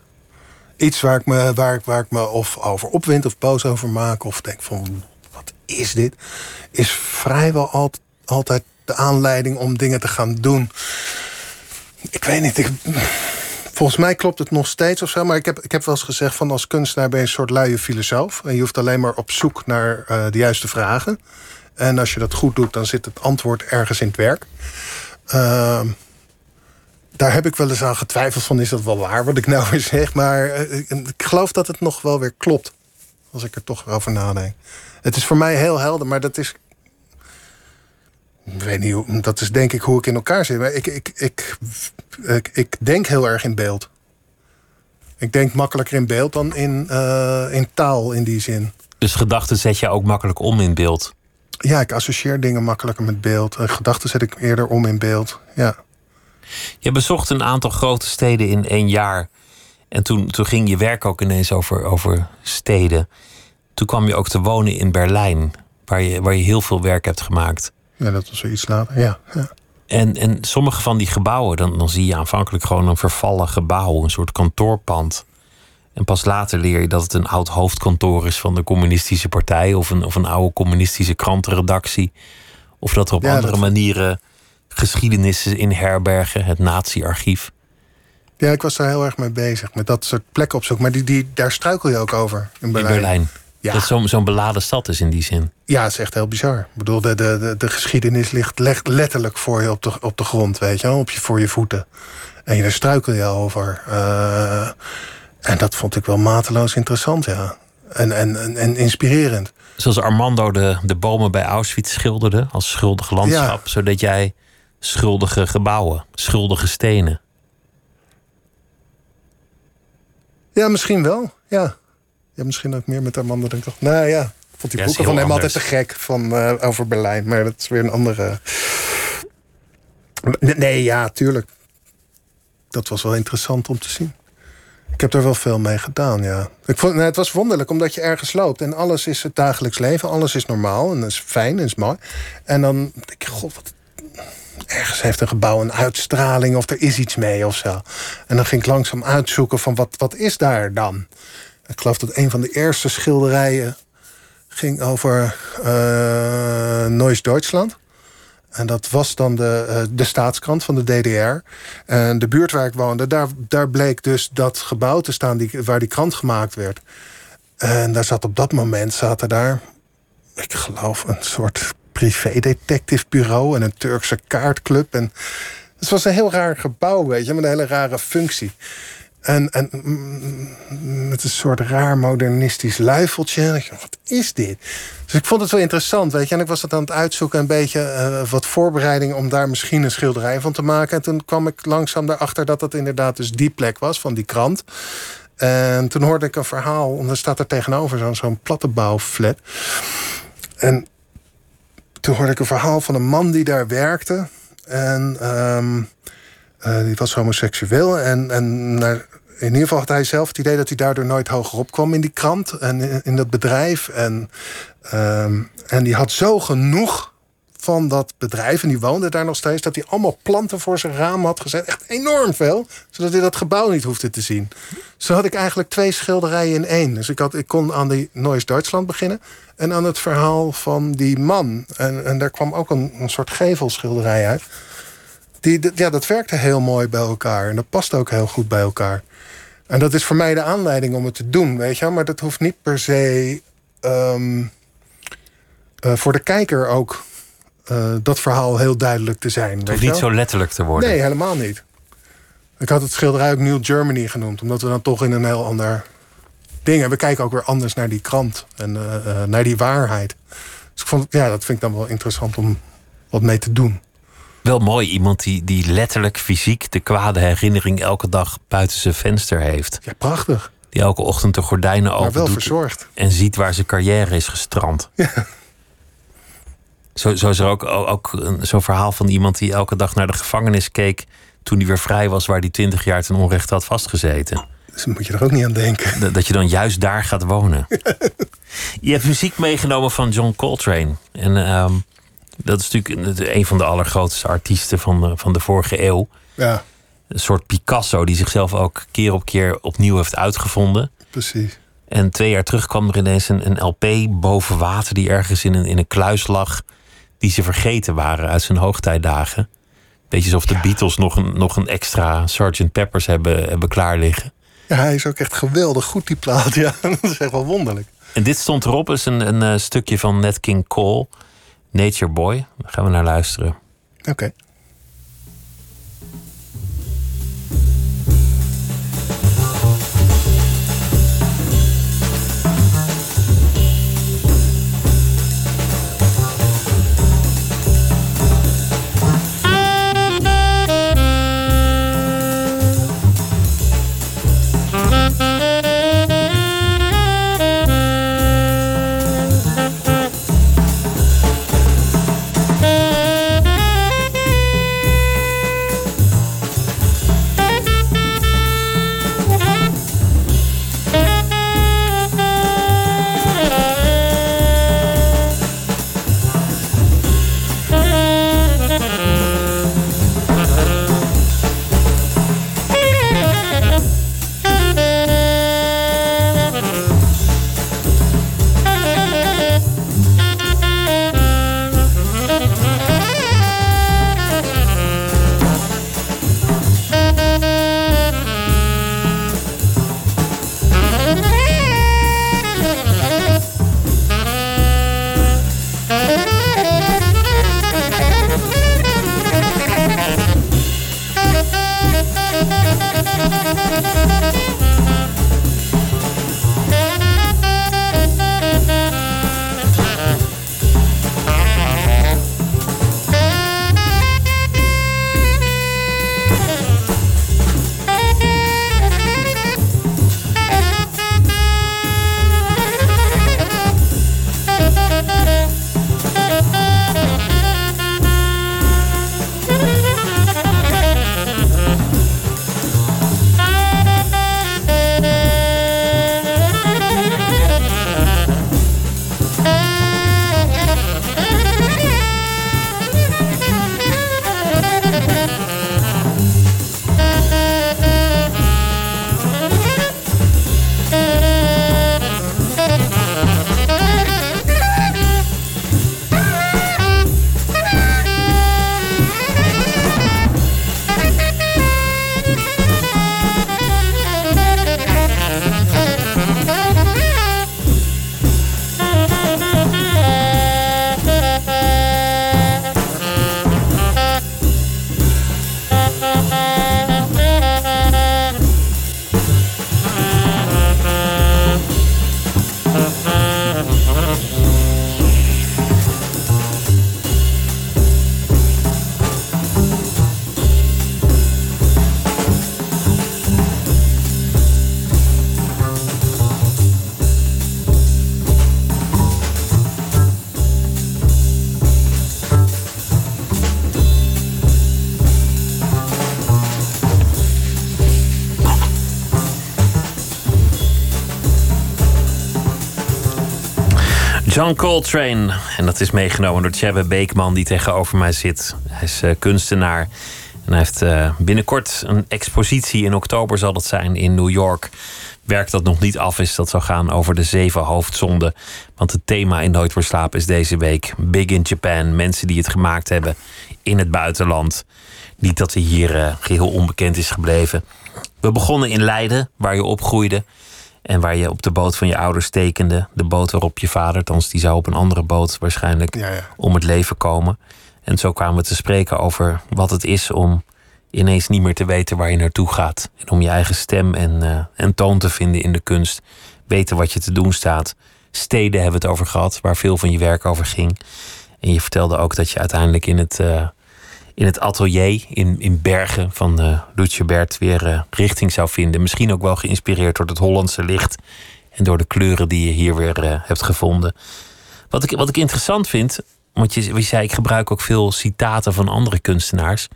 iets waar ik me, waar ik, waar ik me of over opwind of boos over maak. Of denk van, is dit? Is vrijwel altijd, de aanleiding om dingen te gaan doen. Ik weet niet. Volgens mij klopt het nog steeds of zo. Maar ik heb, ik heb wel eens gezegd van als kunstenaar ben je een soort luie filosoof. En je hoeft alleen maar op zoek naar uh, de juiste vragen. En als je dat goed doet, dan zit het antwoord ergens in het werk. Uh, daar heb ik wel eens aan getwijfeld van... is dat wel waar wat ik nou weer zeg? Maar eh, ik geloof dat het nog wel weer klopt. Als ik er toch over nadenk. Het is voor mij heel helder, maar dat is... Ik weet niet, hoe, dat is denk ik hoe ik in elkaar zit. Maar ik, ik, ik, ik, ik denk heel erg in beeld. Ik denk makkelijker in beeld dan in, uh, in taal in die zin. Dus gedachten zet je ook makkelijk om in beeld? Ja, ik associeer dingen makkelijker met beeld. Uh, gedachten zet ik eerder om in beeld. Ja. Je bezocht een aantal grote steden in één jaar. En toen, toen ging je werk ook ineens over, over steden. Toen kwam je ook te wonen in Berlijn, waar je, waar je heel veel werk hebt gemaakt. Ja, dat was iets later, ja. ja. En, en sommige van die gebouwen, dan, dan zie je aanvankelijk gewoon een vervallen gebouw, een soort kantoorpand. En pas later leer je dat het een oud hoofdkantoor is van de communistische partij of een, of een oude communistische krantenredactie. Of dat er op andere manieren geschiedenissen in herbergen, het nazi-archief. Ja, ik was daar heel erg mee bezig, met dat soort plekken opzoeken. Maar die, die, daar struikel je ook over in Berlijn. In Berlijn. Ja. Dat zo'n zo'n beladen stad is in die zin. Ja, het is echt heel bizar. Ik bedoel, de, de, de, de geschiedenis ligt letterlijk voor je op de, op de grond, weet je wel, op je, voor je voeten. En daar struikel je over. Uh, en dat vond ik wel mateloos interessant, ja. En, en, en, inspirerend. Zoals Armando de, de bomen bij Auschwitz schilderde als schuldig landschap, zodat jij schuldige gebouwen, schuldige stenen. Ja, misschien wel. Ja, ja misschien ook meer met Armando. Denk ik toch. Nou ja, ik vond die boeken van hem altijd te gek van, uh, over Berlijn. Maar dat is weer een andere. Nee, ja, tuurlijk. Dat was wel interessant om te zien. Ik heb er wel veel mee gedaan, ja. Ik vond, nou, het was wonderlijk, omdat je ergens loopt... en alles is het dagelijks leven, alles is normaal en dat is fijn en is mooi. En dan denk ik, god, wat, ergens heeft een gebouw een uitstraling... of er is iets mee of zo. En dan ging ik langzaam uitzoeken van wat, wat is daar dan? Ik geloof dat een van de eerste schilderijen... ging over uh, Neues Duitsland... En dat was dan de, uh, de staatskrant van de DDR. En de buurt waar ik woonde, daar, daar bleek dus dat gebouw te staan die, waar die krant gemaakt werd. En daar zat op dat moment zaten daar, ik geloof, een soort privé-detective bureau en een Turkse kaartclub. En het was een heel raar gebouw, weet je, met een hele rare functie. En, en mm, met een soort raar modernistisch luifeltje. Wat is dit? Dus ik vond het wel interessant, weet je. En ik was dat aan het uitzoeken, een beetje uh, wat voorbereiding... om daar misschien een schilderij van te maken. En toen kwam ik langzaam daarachter dat dat inderdaad dus die plek was... van die krant. En toen hoorde ik een verhaal, en er staat er tegenover zo'n zo'n plattenbouwflat. En toen hoorde ik een verhaal van een man die daar werkte. En... Um, uh, die was homoseksueel. En, en naar, in ieder geval had hij zelf het idee dat hij daardoor nooit hoger op kwam in die krant en in, dat bedrijf. En, um, en die had zo genoeg van dat bedrijf, en die woonde daar nog steeds, dat hij allemaal planten voor zijn raam had gezet. Echt enorm veel, zodat hij dat gebouw niet hoefde te zien. Zo had ik eigenlijk twee schilderijen in één. Dus ik, had, ik kon aan die Neues Duitsland beginnen en aan het verhaal van die man. En, en daar kwam ook een, een soort gevelschilderij uit. Die, ja, dat werkte heel mooi bij elkaar. En dat past ook heel goed bij elkaar. En dat is voor mij de aanleiding om het te doen, weet je. Maar dat hoeft niet per se um, uh, voor de kijker ook uh, dat verhaal heel duidelijk te zijn. Het hoeft niet zo letterlijk te worden. Nee, helemaal niet. Ik had het schilderij ook New Germany genoemd. Omdat we dan toch in een heel ander ding... En we kijken ook weer anders naar die krant. En uh, naar die waarheid. Dus ik vond, ja, dat vind ik dan wel interessant om wat mee te doen. Wel mooi, iemand die, die letterlijk fysiek de kwade herinnering elke dag buiten zijn venster heeft. Ja, prachtig. Die elke ochtend de gordijnen open wel verzorgd. En ziet waar zijn carrière is gestrand. Ja. Zo, zo is er ook, ook zo'n verhaal van iemand die elke dag naar de gevangenis keek. toen hij weer vrij was, waar hij twintig jaar ten onrechte had vastgezeten. Dus moet je er ook niet aan denken. Dat, dat je dan juist daar gaat wonen. <laughs> je hebt muziek meegenomen van John Coltrane. En um, dat is natuurlijk een van de allergrootste artiesten van de, van de vorige eeuw. Ja. Een soort Picasso die zichzelf ook keer op keer opnieuw heeft uitgevonden. Precies. En twee jaar terug kwam er ineens een, een LP boven water die ergens in een, in een kluis lag. Die ze vergeten waren uit zijn hoogtijdagen. Beetje alsof de Beatles nog een, nog een extra Sgt. Peppers hebben, hebben klaar liggen. Ja, hij is ook echt geweldig goed, die plaat. <laughs> Ja, dat is echt wel wonderlijk. En dit stond erop, is een, een, een stukje van Nat King Cole. Nature Boy. Daar gaan we naar luisteren. Oké. Okay. John Coltrane. En dat is meegenomen door Tjebbe Beekman, die tegenover mij zit. Hij is uh, kunstenaar. En hij heeft uh, binnenkort een expositie. In oktober zal dat zijn in New York. Werk dat nog niet af is, dat zal gaan over de zeven hoofdzonden. Want het thema in Nooit voor Slapen is deze week Big in Japan. Mensen die het gemaakt hebben in het buitenland. Niet dat hij hier uh, geheel onbekend is gebleven. We begonnen in Leiden, waar je opgroeide. En waar je op de boot van je ouders tekende. De boot waarop je vader, althans die zou op een andere boot waarschijnlijk Ja, ja. om het leven komen. En zo kwamen we te spreken over wat het is om ineens niet meer te weten waar je naartoe gaat. En om je eigen stem en, eh, en toon te vinden in de kunst. Weten wat je te doen staat. Steden hebben we het over gehad, waar veel van je werk over ging. En je vertelde ook dat je uiteindelijk in het, eh, in het atelier in, in Bergen van uh, weer eh, richting zou vinden. Misschien ook wel geïnspireerd door het Hollandse licht en door de kleuren die je hier weer eh, hebt gevonden. Wat ik, wat ik interessant vind, want je, je zei ik gebruik ook veel citaten van andere kunstenaars.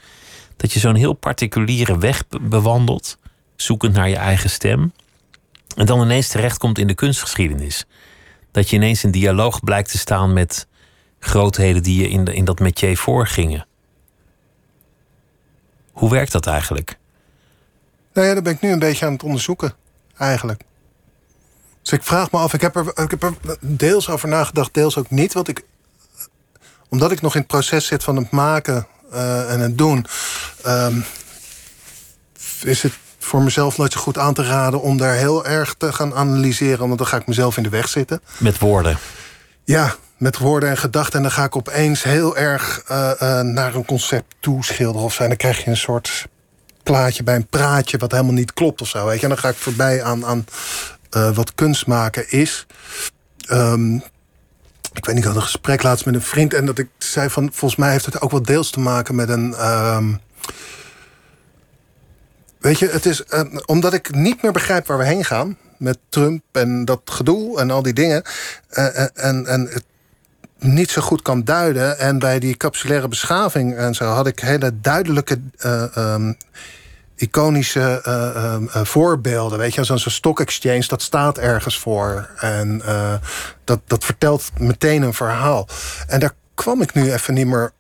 Dat je zo'n heel particuliere weg be- bewandelt, zoekend naar je eigen stem. En dan ineens terechtkomt in de kunstgeschiedenis. Dat je ineens in dialoog blijkt te staan met grootheden die je in, in dat métier voorgingen. Hoe werkt dat eigenlijk? Nou ja, dat ben ik nu een beetje aan het onderzoeken, eigenlijk. Dus ik vraag me af, ik heb er, ik heb er deels over nagedacht, deels ook niet. Want ik, omdat ik nog in het proces zit van het maken eh, en het doen, ehm, is het voor mezelf nooit zo goed aan te raden om daar heel erg te gaan analyseren. Want dan ga ik mezelf in de weg zitten. Met woorden. Ja, met woorden en gedachten. En dan ga ik opeens heel erg eh, eh, naar een concept toeschilderen of zo. En dan krijg je een soort plaatje bij een praatje wat helemaal niet klopt of zo. Weet je? En dan ga ik voorbij aan, aan eh, wat kunst maken is. Ehm, ik weet niet, ik had een gesprek laatst met een vriend. En dat ik zei van, volgens mij heeft het ook wel deels te maken met een... ehm, Weet je, het is omdat ik niet meer begrijp waar we heen gaan met Trump en dat gedoe en al die dingen. eh, en, en het niet zo goed kan duiden. En bij die capsulaire beschaving en zo had ik hele duidelijke. eh, ehm, Iconische eh, ehm, eh, voorbeelden. Weet je, zo'n stock exchange, dat staat ergens voor. En dat, dat vertelt meteen een verhaal. En daar kwam ik nu even niet meer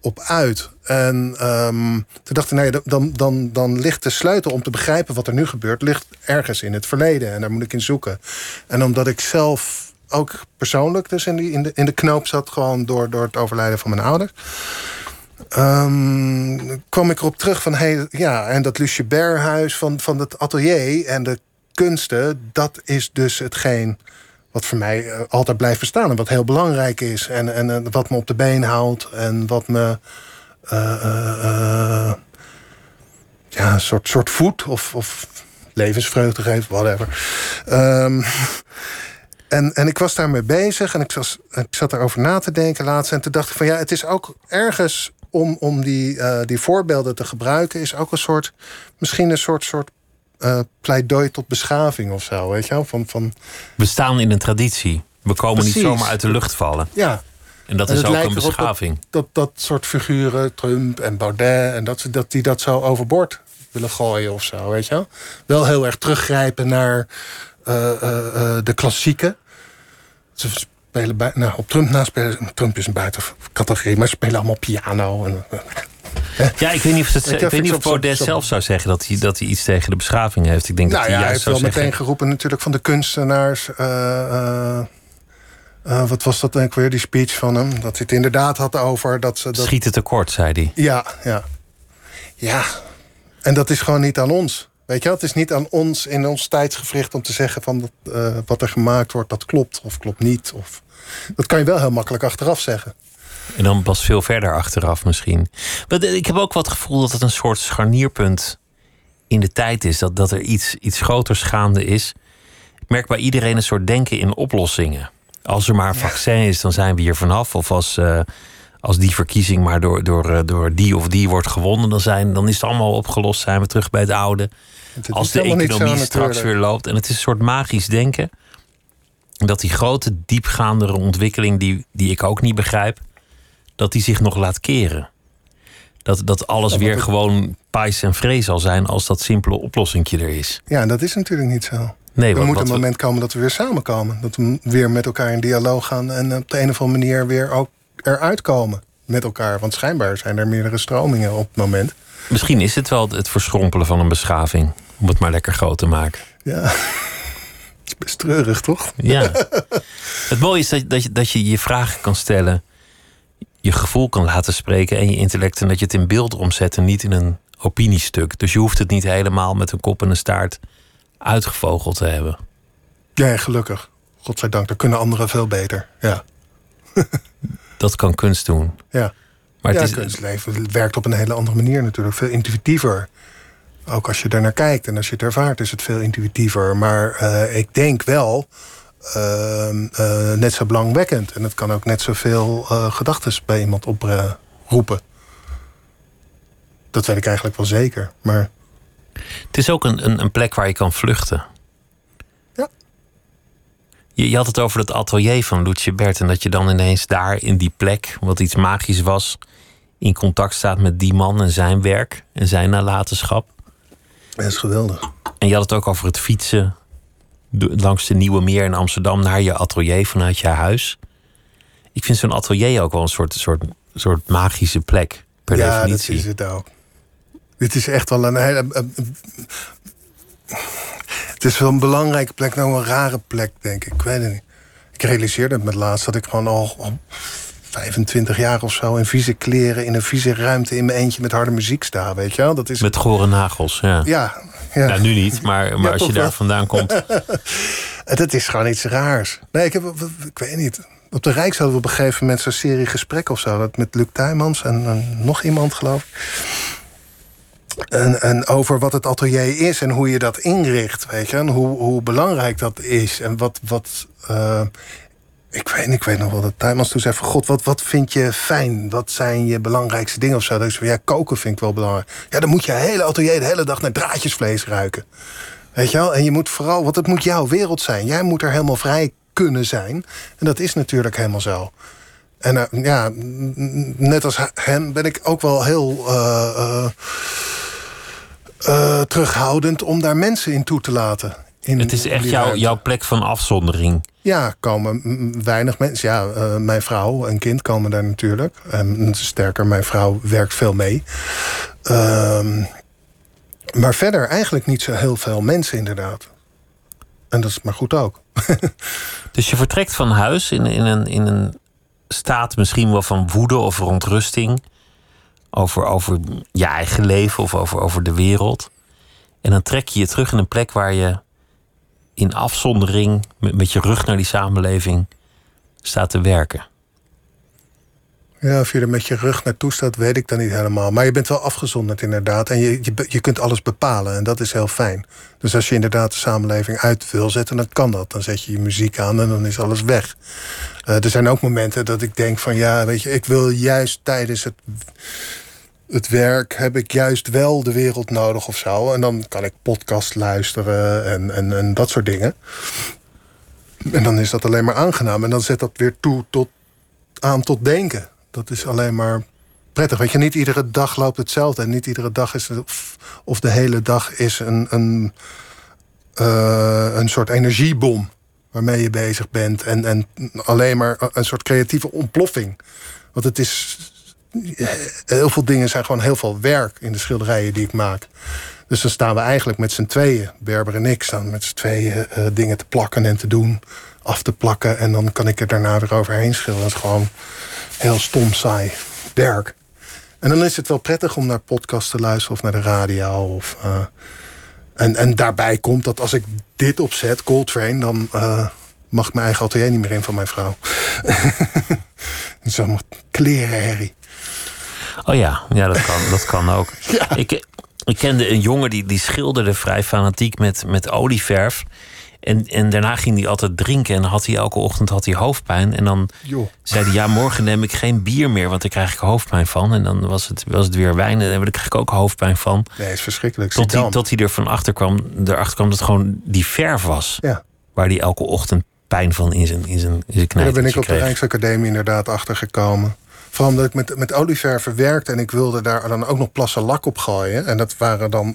op uit. En ehm, toen dacht ik, nee, dan, dan, dan ligt de sleutel om te begrijpen wat er nu gebeurt, ligt ergens in het verleden. En daar moet ik in zoeken. En omdat ik zelf ook persoonlijk dus in, die, in, de, in de knoop zat, gewoon door, door het overlijden van mijn ouders. ehm, kwam ik erop terug van, hey, ja, en dat Lucie Berhuis van, van het atelier en de kunsten, dat is dus hetgeen wat voor mij eh, altijd blijft bestaan en wat heel belangrijk is. En, en eh, wat me op de been houdt en wat me eh, ja, een soort, soort voet of, of levensvreugde geeft, whatever. Ehm, en, en ik was daarmee bezig en ik, was, ik zat erover na te denken laatst. En toen dacht ik van ja, het is ook ergens om, om die, eh, die voorbeelden te gebruiken, is ook een soort, misschien een soort, soort eh, pleidooi tot beschaving of zo. Weet je wel? Van, van, We staan in een traditie. We komen niet zomaar uit de lucht vallen. ja, En dat En is ook een beschaving. dat, dat soort figuren, Trump en Baudet, en dat, ze- dat die dat zo overboord willen gooien of zo, weet je wel? Wel heel erg teruggrijpen naar de klassieken. Ze spelen bij, nou, op Trump na spelen, Trump is een buitencategorie, maar ze spelen allemaal piano. En, eh, Ja, ik weet niet of, het, Ik ik heb weet niet of Baudet zelf zou zeggen dat hij, dat hij iets tegen de beschaving heeft. Ik denk nou dat ja, hij hij juist heeft zou wel zeggen... meteen geroepen natuurlijk van de kunstenaars. eh, eh, eh, wat was dat denk ik weer, die speech van hem? Dat hij het inderdaad had over dat ze... Dat, Schieten tekort, zei hij. Ja, ja. Ja, en dat is gewoon niet aan ons. Weet je het is niet aan ons in ons tijdsgevricht om te zeggen van dat, eh, wat er gemaakt wordt, dat klopt of klopt niet. Of, dat kan je wel heel makkelijk achteraf zeggen. En dan pas veel verder achteraf misschien. Maar de- ik heb ook wat gevoel dat het een soort scharnierpunt in de tijd is. Dat, dat er iets, iets groters gaande is. Ik merk bij iedereen een soort denken in oplossingen. Als er maar een vaccin is, dan zijn we hier vanaf. Of als, eh, als die verkiezing maar door, door, eh, door die of die wordt gewonnen, dan, zijn, dan is het allemaal opgelost. Zijn we terug bij het oude. Het Als de economie straks weer loopt. En het is een soort magisch denken. Dat die grote, diepgaandere ontwikkeling, die, die ik ook niet begrijp, dat die zich nog laat keren. Dat, dat alles Ja, weer het- gewoon pais en vrees zal zijn als dat simpele oplossingje er is. Ja, dat is natuurlijk niet zo. Nee, er moet een we- moment komen dat we weer samenkomen. Dat we weer met elkaar in dialoog gaan en op de een of andere manier weer ook eruit komen met elkaar. Want schijnbaar zijn er meerdere stromingen op het moment. Misschien is het wel het verschrompelen van een beschaving. Om het maar lekker groot te maken. Ja, het is best treurig, toch? Ja. het mooie is dat, dat, je, dat je je vragen kan stellen. Je gevoel kan laten spreken en je intellect. En dat je het in beeld omzet en niet in een opiniestuk. Dus je hoeft het niet helemaal met een kop en een staart uitgevogeld te hebben. Ja, gelukkig. Godzijdank, dat kunnen anderen veel beter. Ja, <laughs> Dat kan kunst doen. ja. Maar ja, het is, kunstleven werkt op een hele andere manier natuurlijk. Veel intuïtiever. Ook als je er naar kijkt en als je het ervaart, is het veel intuïtiever. Maar eh, ik denk wel ehm, eh, net zo belangwekkend. En het kan ook net zoveel eh gedachten bij iemand oproepen. dat weet ik eigenlijk wel zeker. Maar het is ook een, een, een plek waar je kan vluchten. Ja. Je, je had het over het atelier van Loetje Bert. En dat je dan ineens daar in die plek, wat iets magisch was, in contact staat met die man en zijn werk en zijn nalatenschap. Dat is geweldig. En je had het ook over het fietsen langs de Nieuwe Meer in Amsterdam naar je atelier vanuit je huis. Ik vind zo'n atelier ook wel een soort, soort, soort magische plek, per ja, definitie. dat is het ook. Dit is echt wel een hele. een- een- het is wel een belangrijke plek, nou een rare plek, denk ik. Ik weet het niet. Ik realiseerde het met laatst dat ik gewoon al, al 25 jaar of zo in vieze kleren, in een vieze ruimte in mijn eentje met harde muziek sta. Weet je wel? Dat is. Met gore nagels, ja. Ja, ja. Nou, nu niet, maar, maar Ja, als je daar wel. vandaan komt. <laughs> Dat is gewoon iets raars. Nee, ik, heb, ik weet niet. Op de Rijk hadden we op een gegeven moment zo'n serie gesprek of zo. Dat met Luc Tuymans en, en nog iemand, geloof ik. En, en over wat het atelier is en hoe je dat inricht, weet je. En hoe, hoe belangrijk dat is. En wat... wat eh, ik, weet, ik weet nog wel dat Tuymans toen zei van... God, wat, wat vind je fijn? Wat zijn je belangrijkste dingen of zo? Dat ik zei, ja, koken vind ik wel belangrijk. Ja, dan moet je hele atelier de hele dag naar draadjesvlees ruiken. Weet je wel? En je moet vooral, want het moet jouw wereld zijn. Jij moet er helemaal vrij kunnen zijn. En dat is natuurlijk helemaal zo. En eh, ja, net als hem ben ik ook wel heel eh, eh, terughoudend om daar mensen in toe te laten. In, Het is echt jouw, jouw plek van afzondering. Ja, komen weinig mensen. Ja, eh, mijn vrouw en kind komen daar natuurlijk. En sterker, mijn vrouw werkt veel mee. Ehm, maar verder eigenlijk niet zo heel veel mensen inderdaad. En dat is maar goed ook. <laughs> Dus je vertrekt van huis in, in, een, in een staat misschien wel van woede of verontrusting. Over, over je eigen leven of over, over de wereld. En dan trek je je terug in een plek waar je in afzondering, met, met je rug naar die samenleving, staat te werken. Ja, of je er met je rug naartoe staat, weet ik dan niet helemaal. Maar je bent wel afgezonderd inderdaad. En je, je, je kunt alles bepalen en dat is heel fijn. Dus als je inderdaad de samenleving uit wil zetten, dan kan dat. Dan zet je je muziek aan en dan is alles weg. Eh, er zijn ook momenten dat ik denk van... ja, weet je, ik wil juist tijdens het, het werk... heb ik juist wel de wereld nodig of zo. En dan kan ik podcast luisteren en, en, en dat soort dingen. En dan is dat alleen maar aangenaam. En dan zet dat weer toe tot aan tot denken. Dat is alleen maar prettig. Weet je, niet iedere dag loopt hetzelfde. En niet iedere dag is of, of de hele dag is een, een, eh, een soort energiebom waarmee je bezig bent. En, en alleen maar een soort creatieve ontploffing. Want het is. Heel veel dingen zijn gewoon heel veel werk in de schilderijen die ik maak. Dus dan staan we eigenlijk met z'n tweeën, Berber en ik, staan met z'n tweeën eh, dingen te plakken en te doen, af te plakken. En dan kan ik er daarna weer overheen schilderen. Dat is gewoon heel stom saai werk. En dan is het wel prettig om naar podcasts te luisteren of naar de radio. Of, eh, en, en daarbij komt dat als ik dit opzet, Coltrane, dan eh, mag mijn eigen atelier niet meer in van mijn vrouw. <laughs> Allemaal klerenherrie. Oh ja, ja dat, kan, dat kan ook. <laughs> Ja. Ik, ik kende een jongen die, die schilderde vrij fanatiek met, met olieverf. En, en daarna ging hij altijd drinken en had hij elke ochtend had hij hoofdpijn. En dan zei hij, ja, morgen neem ik geen bier meer, want daar krijg ik hoofdpijn van. En dan was het, was het weer wijn en daar kreeg ik ook hoofdpijn van. Nee, het is verschrikkelijk. Tot hij, tot hij er van achter kwam, erachter kwam dat het gewoon die verf was. Ja. Waar hij elke ochtend pijn van in zijn, in zijn, in zijn daar ben ik op de. Rijksacademie inderdaad achter gekomen. Vooral omdat ik met, met olieverf werkte en ik wilde daar dan ook nog plassen lak op gooien. En dat waren dan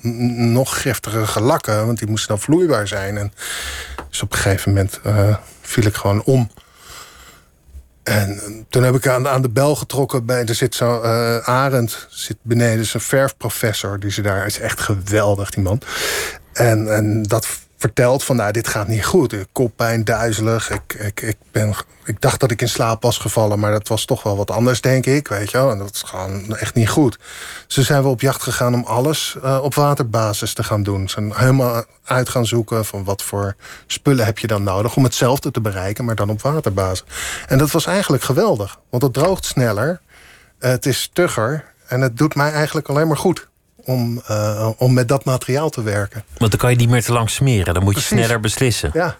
nog giftigere lakken, want die moesten dan vloeibaar zijn. En dus op een gegeven moment uh, viel ik gewoon om. En toen heb ik aan, aan de bel getrokken. Bij, er zit zo uh, Arend zit beneden, is een verfprofessor. Die ze daar is echt geweldig, die man. En, en dat vertelt van nou, dit gaat niet goed. Koppijn, duizelig. Ik, ik, ik, ben, ik dacht dat ik in slaap was gevallen, maar dat was toch wel wat anders, denk ik. Weet je wel? En dat is gewoon echt niet goed. Ze zijn we op jacht gegaan om alles uh, op waterbasis te gaan doen. Ze zijn helemaal uit gaan zoeken van wat voor spullen heb je dan nodig om hetzelfde te bereiken, maar dan op waterbasis. En dat was eigenlijk geweldig, want het droogt sneller. Het is stugger en het doet mij eigenlijk alleen maar goed om, uh, om met dat materiaal te werken. Want dan kan je niet meer te lang smeren. Dan moet je sneller beslissen. Ja.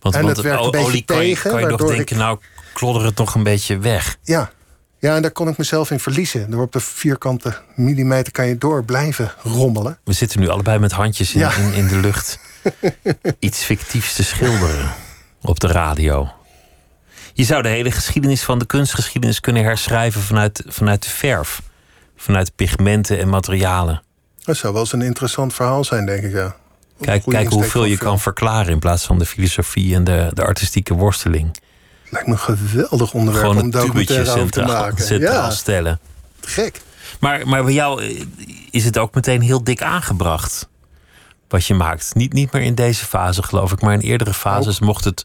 Want, en want het werkt een olie kan je, tegen, kan je nog denken, ik- nou klodder het nog een beetje weg. Ja. ja, en daar kon ik mezelf in verliezen. Door op de vierkante millimeter kan je door blijven rommelen. We zitten nu allebei met handjes in, Ja. in, in de lucht. <laughs> Iets fictiefs te schilderen op de radio. Je zou de hele geschiedenis van de kunstgeschiedenis kunnen herschrijven vanuit, vanuit de verf. Vanuit pigmenten en materialen. Dat zou wel eens een interessant verhaal zijn, denk ik. Ja. Kijk, kijk hoeveel je kan verklaren in plaats van de filosofie en de, de artistieke worsteling. Lijkt me een geweldig onderwerp Gewoon om een tubetje documentaire over te maken. centraal Ja, stellen. gek. Maar, maar bij jou eh, is het ook meteen heel dik aangebracht. Wat je maakt. Niet, niet meer in deze fase, geloof ik, maar in eerdere fases mocht het.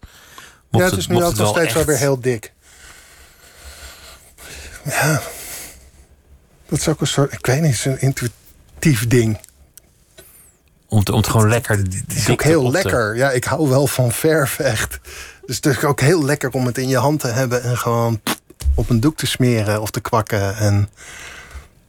Mocht ja, het is nu ook nog wel steeds wel weer heel dik. Ja. Dat is ook een soort, ik weet niet, is een intuïtief ding. Om, te- om het gewoon lekker. Het is ook heel lekker. Ja, ik hou wel van verf, echt. Dus het is ook heel lekker om het in je hand te hebben en gewoon op een doek te smeren of te kwakken. En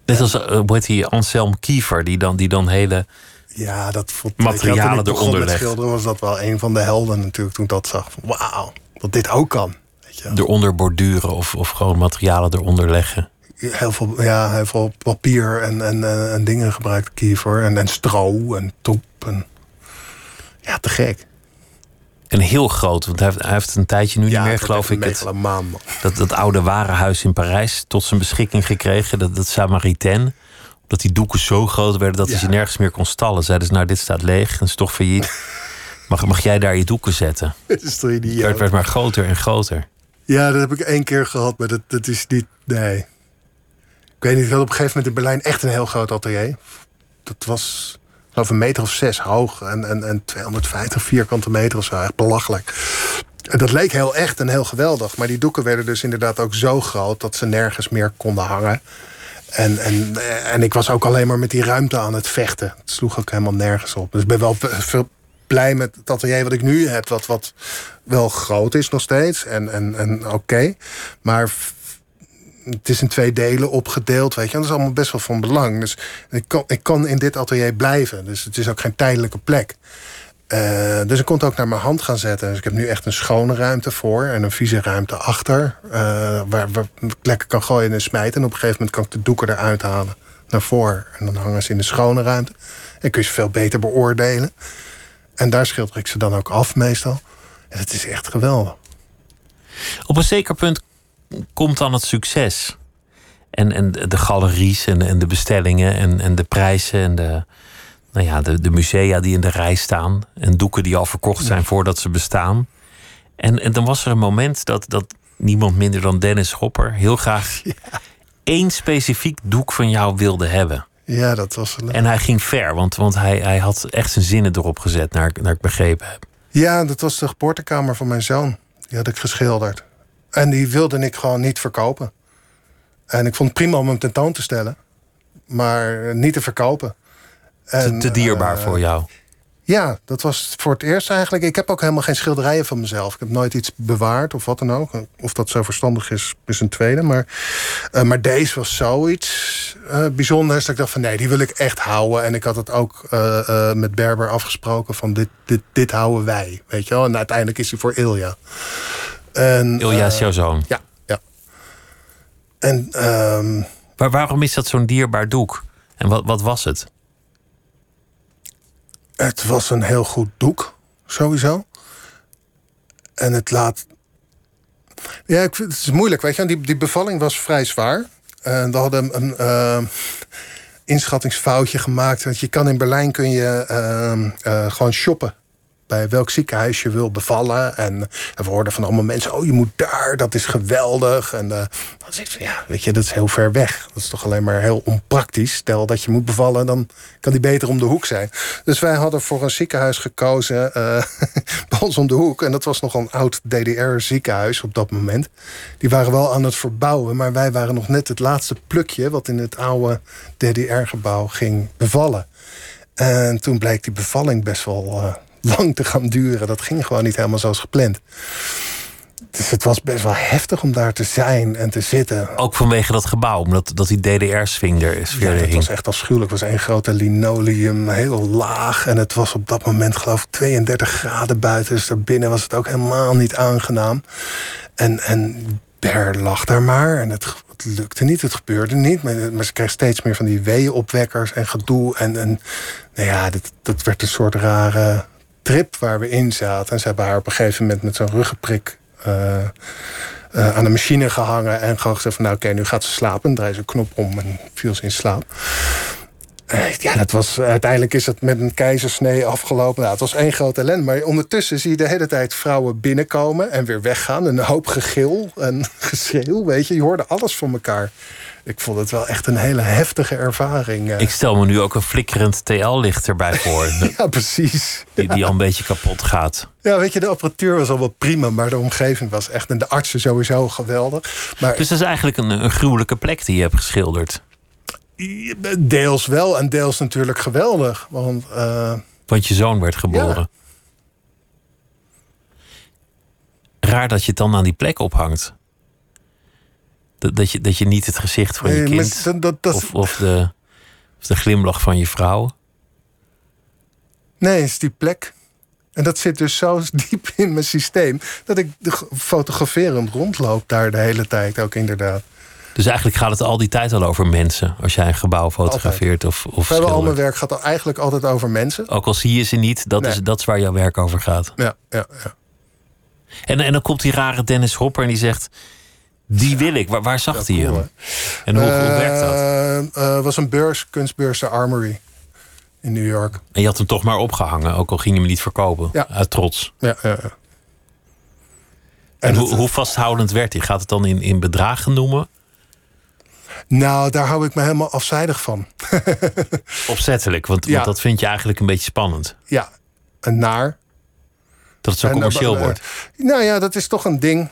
Net als uh, hoe heet die Anselm Kiefer, die dan, die dan hele. ja, dat vond Materialen ik eronder legt. schilderen was dat wel een van de helden natuurlijk toen ik dat zag. Wauw, dat dit ook kan. Weet je eronder borduren of, of gewoon materialen eronder leggen. Heel veel, ja, heel veel papier en, en, en, en dingen gebruikt Kiefer. En, en stro en troep. En, ja, te gek. En heel groot, want hij heeft, hij heeft een tijdje nu ja, niet meer, geloof ik, het, man. dat, dat oude warenhuis in Parijs tot zijn beschikking gekregen. Dat, dat Samaritain. Dat die doeken zo groot werden dat hij ze nergens meer kon stallen. Zeiden ze, nou dit staat leeg, dat is toch failliet. <laughs> Mag, mag jij daar je doeken zetten? <laughs> Het is toch Het werd, werd maar groter en groter. Ja, dat heb ik één keer gehad, maar dat, dat is niet. Nee. Ik weet niet, ik had op een gegeven moment in Berlijn echt een heel groot atelier. Dat was, geloof, een meter of zes hoog en, en, en 250 vierkante meter of zo. Echt belachelijk. En dat leek heel echt en heel geweldig. Maar die doeken werden dus inderdaad ook zo groot dat ze nergens meer konden hangen. En, en, en ik was ook alleen maar met die ruimte aan het vechten. Het sloeg ook helemaal nergens op. Dus ik ben wel veel blij met het atelier wat ik nu heb. Wat, wat wel groot is nog steeds. En, en, en oké. Maar het is in twee delen opgedeeld. Weet je. En dat is allemaal best wel van belang. Dus ik kan, ik kan in dit atelier blijven. Dus het is ook geen tijdelijke plek. Eh, dus ik kon het ook naar mijn hand gaan zetten. Dus ik heb nu echt een schone ruimte voor en een vieze ruimte achter. eh, waar, ik lekker kan gooien en smijten. En op een gegeven moment kan ik de doeken eruit halen naar voren. En dan hangen ze in de schone ruimte. En kun je ze veel beter beoordelen. En daar schilder ik ze dan ook af meestal. En het is echt geweldig. Op een zeker punt komt dan het succes. En, en de galeries en, en de bestellingen en, en de prijzen en de, nou ja, de, de musea die in de rij staan. En doeken die al verkocht zijn voordat ze bestaan. En, en dan was er een moment dat, dat niemand minder dan Dennis Schopper heel graag <laughs> één specifiek doek van jou wilde hebben. Ja, dat was... En hij ging ver, want, want hij, hij had echt zijn zinnen erop gezet, naar, naar ik begrepen heb. Ja, dat was de geboortekamer van mijn zoon. Die had ik geschilderd. En die wilde ik gewoon niet verkopen. En ik vond het prima om hem tentoon te stellen. Maar niet te verkopen. Te, En, te dierbaar eh, voor jou. Ja, dat was voor het eerst eigenlijk. Ik heb ook helemaal geen schilderijen van mezelf. Ik heb nooit iets bewaard of wat dan ook. Of dat zo verstandig is, is een tweede. Maar, eh, maar deze was zoiets eh, bijzonders. Dat ik dacht van nee, die wil ik echt houden. En ik had het ook met Berber afgesproken van dit, dit, dit houden wij. Weet je wel? En uiteindelijk is hij voor Ilja. En, Ilja is eh, jouw zoon. Ja, ja. En ehm, Maar waarom is dat zo'n dierbaar doek? En wat, wat was het? Het was een heel goed doek, sowieso. En het laat. Ja, ik, het is moeilijk, weet je. Die, die bevalling was vrij zwaar. En we hadden een uh, inschattingsfoutje gemaakt. Want je kan in Berlijn kun je uh, gewoon shoppen welk ziekenhuis je wil bevallen. En, we hoorden van allemaal mensen: oh, je moet daar, dat is geweldig. En uh, dan zeg ik van ja, weet je, dat is heel ver weg. Dat is toch alleen maar heel onpraktisch. Stel dat je moet bevallen, dan kan die beter om de hoek zijn. Dus wij hadden voor een ziekenhuis gekozen uh, <laughs> bij ons om de hoek. En dat was nog een oud DDR-ziekenhuis op dat moment. Die waren wel aan het verbouwen, maar wij waren nog net het laatste plukje wat in het oude DDR-gebouw ging bevallen. En toen bleek die bevalling best wel. Uh, lang te gaan duren. Dat ging gewoon niet helemaal zoals gepland. Dus het was best wel heftig om daar te zijn en te zitten. Ook vanwege dat gebouw, omdat dat die DDR-swing er is. Ja, het was echt afschuwelijk. Het was één grote linoleum, heel laag. En het was op dat moment geloof ik 32 graden buiten. Dus daarbinnen was het ook helemaal niet aangenaam. En, en Per lag daar maar. En het, het lukte niet, het gebeurde niet. Maar, maar ze kreeg steeds meer van die weeënopwekkers en gedoe. En, en nou ja, dat, dat werd een soort rare trip waar we in zaten. En ze hebben haar op een gegeven moment met zo'n ruggenprik uh, uh, aan de machine gehangen. En gewoon gezegd van nou oké, nu gaat ze slapen. En draai ze een knop om en viel ze in slaap. Uh, ja, dat was, uiteindelijk is het met een keizersnee afgelopen. Nou, het was één grote ellende. Maar ondertussen zie je de hele tijd vrouwen binnenkomen en weer weggaan. Een hoop gegil en <laughs> geschreeuw, weet je. Je hoorde alles van elkaar ik vond het wel echt een hele heftige ervaring. Ik stel me nu ook een flikkerend TL-licht erbij voor. <laughs> ja, precies. Die, die al een beetje kapot gaat. Ja, weet je, de apparatuur was al wel prima, maar de omgeving was echt. En de artsen sowieso geweldig. Maar, dus dat is eigenlijk een, een gruwelijke plek die je hebt geschilderd. Deels wel en deels natuurlijk geweldig. Want, uh, want je zoon werd geboren. Ja. Raar dat je het dan aan die plek ophangt. Dat, dat, je, dat je niet het gezicht van je kind... Dat, dat, dat... Of, of, de, of de glimlach van je vrouw... Nee, het is die plek. En dat zit dus zo <laughs> diep in mijn systeem... dat ik fotograferend rondloop daar de hele tijd ook inderdaad. Dus eigenlijk gaat het al die tijd al over mensen... als jij een gebouw fotografeert of, of Vrijwel al mijn werk gaat eigenlijk altijd over mensen. Ook al zie je ze niet, dat, is, dat is waar jouw werk over gaat. Ja, ja, ja. En, en dan komt die rare Dennis Hopper en die zegt... Die wil ik. Waar, waar zag hij hem? En hoe, hoe werkt dat? Het uh, was een beurs, kunstbeurs, de Armory in New York. En je had hem toch maar opgehangen, ook al ging je hem niet verkopen. Ja. Uit trots. Ja, ja, ja. En, en hoe, hoe, vasthoudend werd hij? Gaat het dan in, in bedragen noemen? Nou, daar hou ik me helemaal afzijdig van. <laughs> Opzettelijk, want, ja. want, dat vind je eigenlijk een beetje spannend. Ja, en naar. Dat het zo commercieel wordt. Nou ja, dat is toch een ding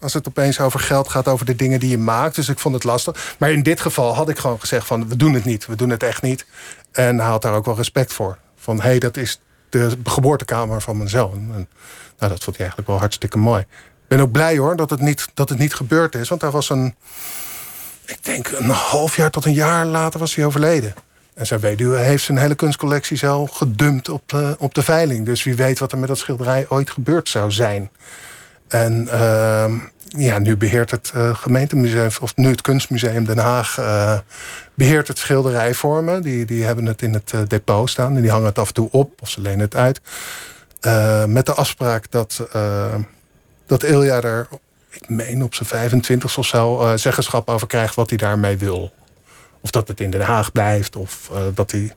als het opeens over geld gaat, over de dingen die je maakt. Dus ik vond het lastig. Maar in dit geval had ik gewoon gezegd van we doen het niet. We doen het echt niet. En hij had daar ook wel respect voor. Van hé, hey, dat is de geboortekamer van mijn zoon. En, nou, dat vond hij eigenlijk wel hartstikke mooi. Ik ben ook blij hoor dat het niet, dat het niet gebeurd is. Want hij was een, ik denk een half jaar tot een jaar later was hij overleden. En zijn weduwe heeft zijn hele kunstcollectie zo gedumpt op, de, op de veiling. Dus wie weet wat er met dat schilderij ooit gebeurd zou zijn. En uh, ja, nu beheert het uh, gemeentemuseum, of nu het kunstmuseum Den Haag, uh, beheert het schilderijvormen. Die, die hebben het in het uh, depot staan en die hangen het af en toe op of ze lenen het uit. met de afspraak dat, dat Ilja er, ik meen op zijn 25 of zo, zeggenschap over krijgt wat hij daarmee wil. Of dat het in Den Haag blijft, of dat hij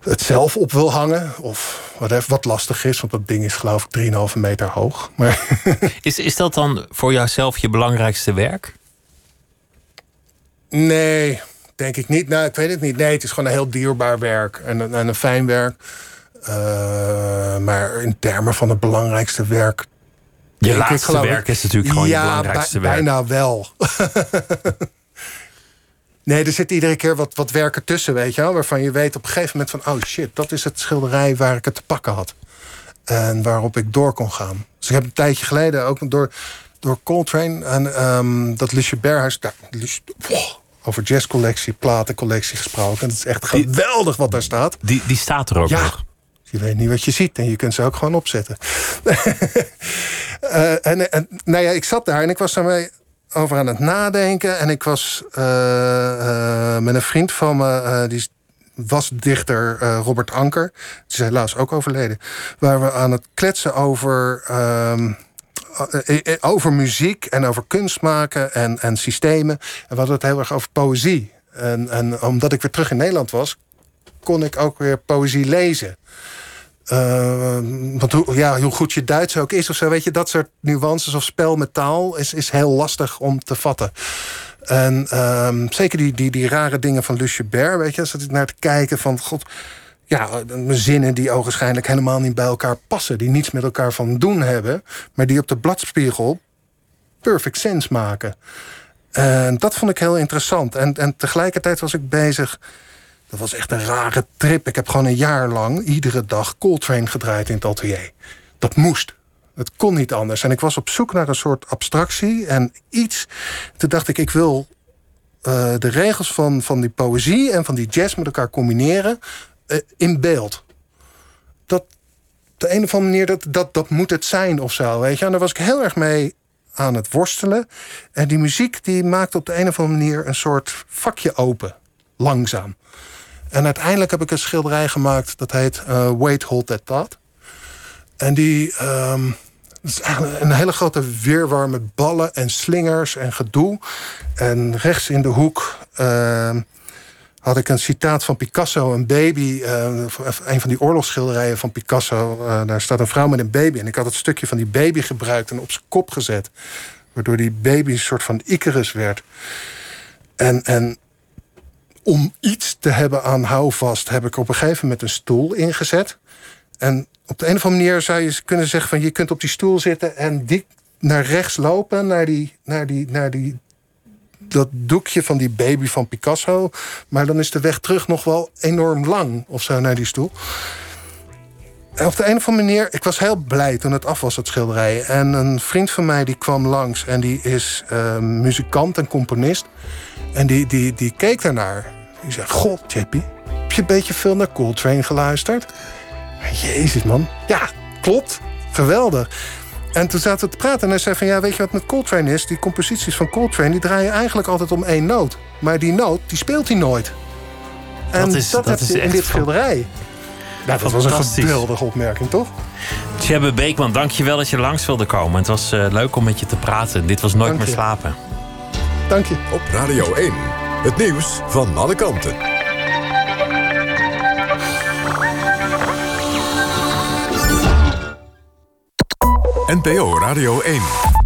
het zelf op wil hangen. Of wat, wat lastig is, want dat ding is geloof ik 3,5 meter hoog. Maar <laughs> is, is dat dan voor jouzelf je belangrijkste werk? Nee, denk ik niet. Nou, ik weet het niet. Nee, het is gewoon een heel dierbaar werk en, en een fijn werk. Uh, maar in termen van het belangrijkste werk. Je laatste ik, werk is natuurlijk gewoon ja, je belangrijkste werk. Bijna wel. <laughs> Nee, er zit iedere keer wat, wat werken tussen, weet je wel. Waarvan je weet op een gegeven moment van... oh shit, dat is het schilderij waar ik het te pakken had. En waarop ik door kon gaan. Dus ik heb een tijdje geleden ook door, door Coltrane... en um, dat Lucie Berhuis... Daar, over jazzcollectie, platencollectie gesproken. Het is echt geweldig wat daar staat. Die, die staat er ook ja. nog. Je weet niet wat je ziet en je kunt ze ook gewoon opzetten. uh, <laughs> en, en nou ja, ik zat daar en ik was daarmee over aan het nadenken. En ik was uh, met een vriend van me, uh, die was dichter Robert Anker. Die is helaas ook overleden. Waar we aan het kletsen over ehm, over muziek en over kunst maken en, en systemen. En we hadden het heel erg over poëzie. En, en omdat ik weer terug in Nederland was, kon ik ook weer poëzie lezen. Uh, want hoe, ja, hoe goed je Duits ook is of zo, weet je, dat soort nuances of spel met taal is, is heel lastig om te vatten. En uh, zeker die, die, die rare dingen van Lucebert, weet je, zat ik naar te kijken van god. Ja, zinnen die ogenschijnlijk helemaal niet bij elkaar passen, die niets met elkaar van doen hebben, maar die op de bladspiegel perfect sense maken. En dat vond ik heel interessant. En, en tegelijkertijd was ik bezig dat was echt een rare trip. Ik heb gewoon een jaar lang iedere dag Coltrane gedraaid in het atelier. Dat moest. Het kon niet anders. En ik was op zoek naar een soort abstractie en iets. Toen dacht ik, ik wil uh, de regels van, van die poëzie en van die jazz met elkaar combineren uh, in beeld. Dat de een of andere manier, dat, dat, dat moet het zijn of zo. Weet je? En daar was ik heel erg mee aan het worstelen. En die muziek die maakt op de een of andere manier een soort vakje open. Langzaam. En uiteindelijk heb ik een schilderij gemaakt dat heet uh, Wait, Hold That Thought. En die um, is eigenlijk een hele grote weerwar met ballen en slingers en gedoe. En rechts in de hoek uh, had ik een citaat van Picasso, een baby. Uh, een van die oorlogsschilderijen van Picasso. Uh, daar staat een vrouw met een baby. En ik had het stukje van die baby gebruikt en op zijn kop gezet. Waardoor die baby een soort van Icarus werd. En, en om iets te hebben aan houvast heb ik op een gegeven moment een stoel ingezet. En op de een of andere manier zou je kunnen zeggen van je kunt op die stoel zitten en dik naar rechts lopen naar die, naar die, naar die dat doekje van die baby van Picasso. Maar dan is de weg terug nog wel enorm lang of zo naar die stoel. En op de een of andere manier, ik was heel blij toen het af was, het schilderij. En een vriend van mij die kwam langs en die is uh, muzikant en componist. En die, die, die keek daarnaar. Die zei, god, Chappie, heb je een beetje veel naar Coltrane geluisterd? Jezus, man. Ja, klopt. Geweldig. En toen zaten we te praten en hij zei van... ja, weet je wat met Coltrane is? Die composities van Coltrane die draaien eigenlijk altijd om één noot. Maar die noot, die speelt hij nooit. En dat, is, dat, dat is in dit schilderij. Ja, dat was een geweldige opmerking, toch? Tjebbe Beekman, dank je wel dat je langs wilde komen. Het was uh, leuk om met je te praten. Dit was Nooit meer slapen. Dank je. Op Radio 1, het nieuws van alle kanten. NPO Radio 1.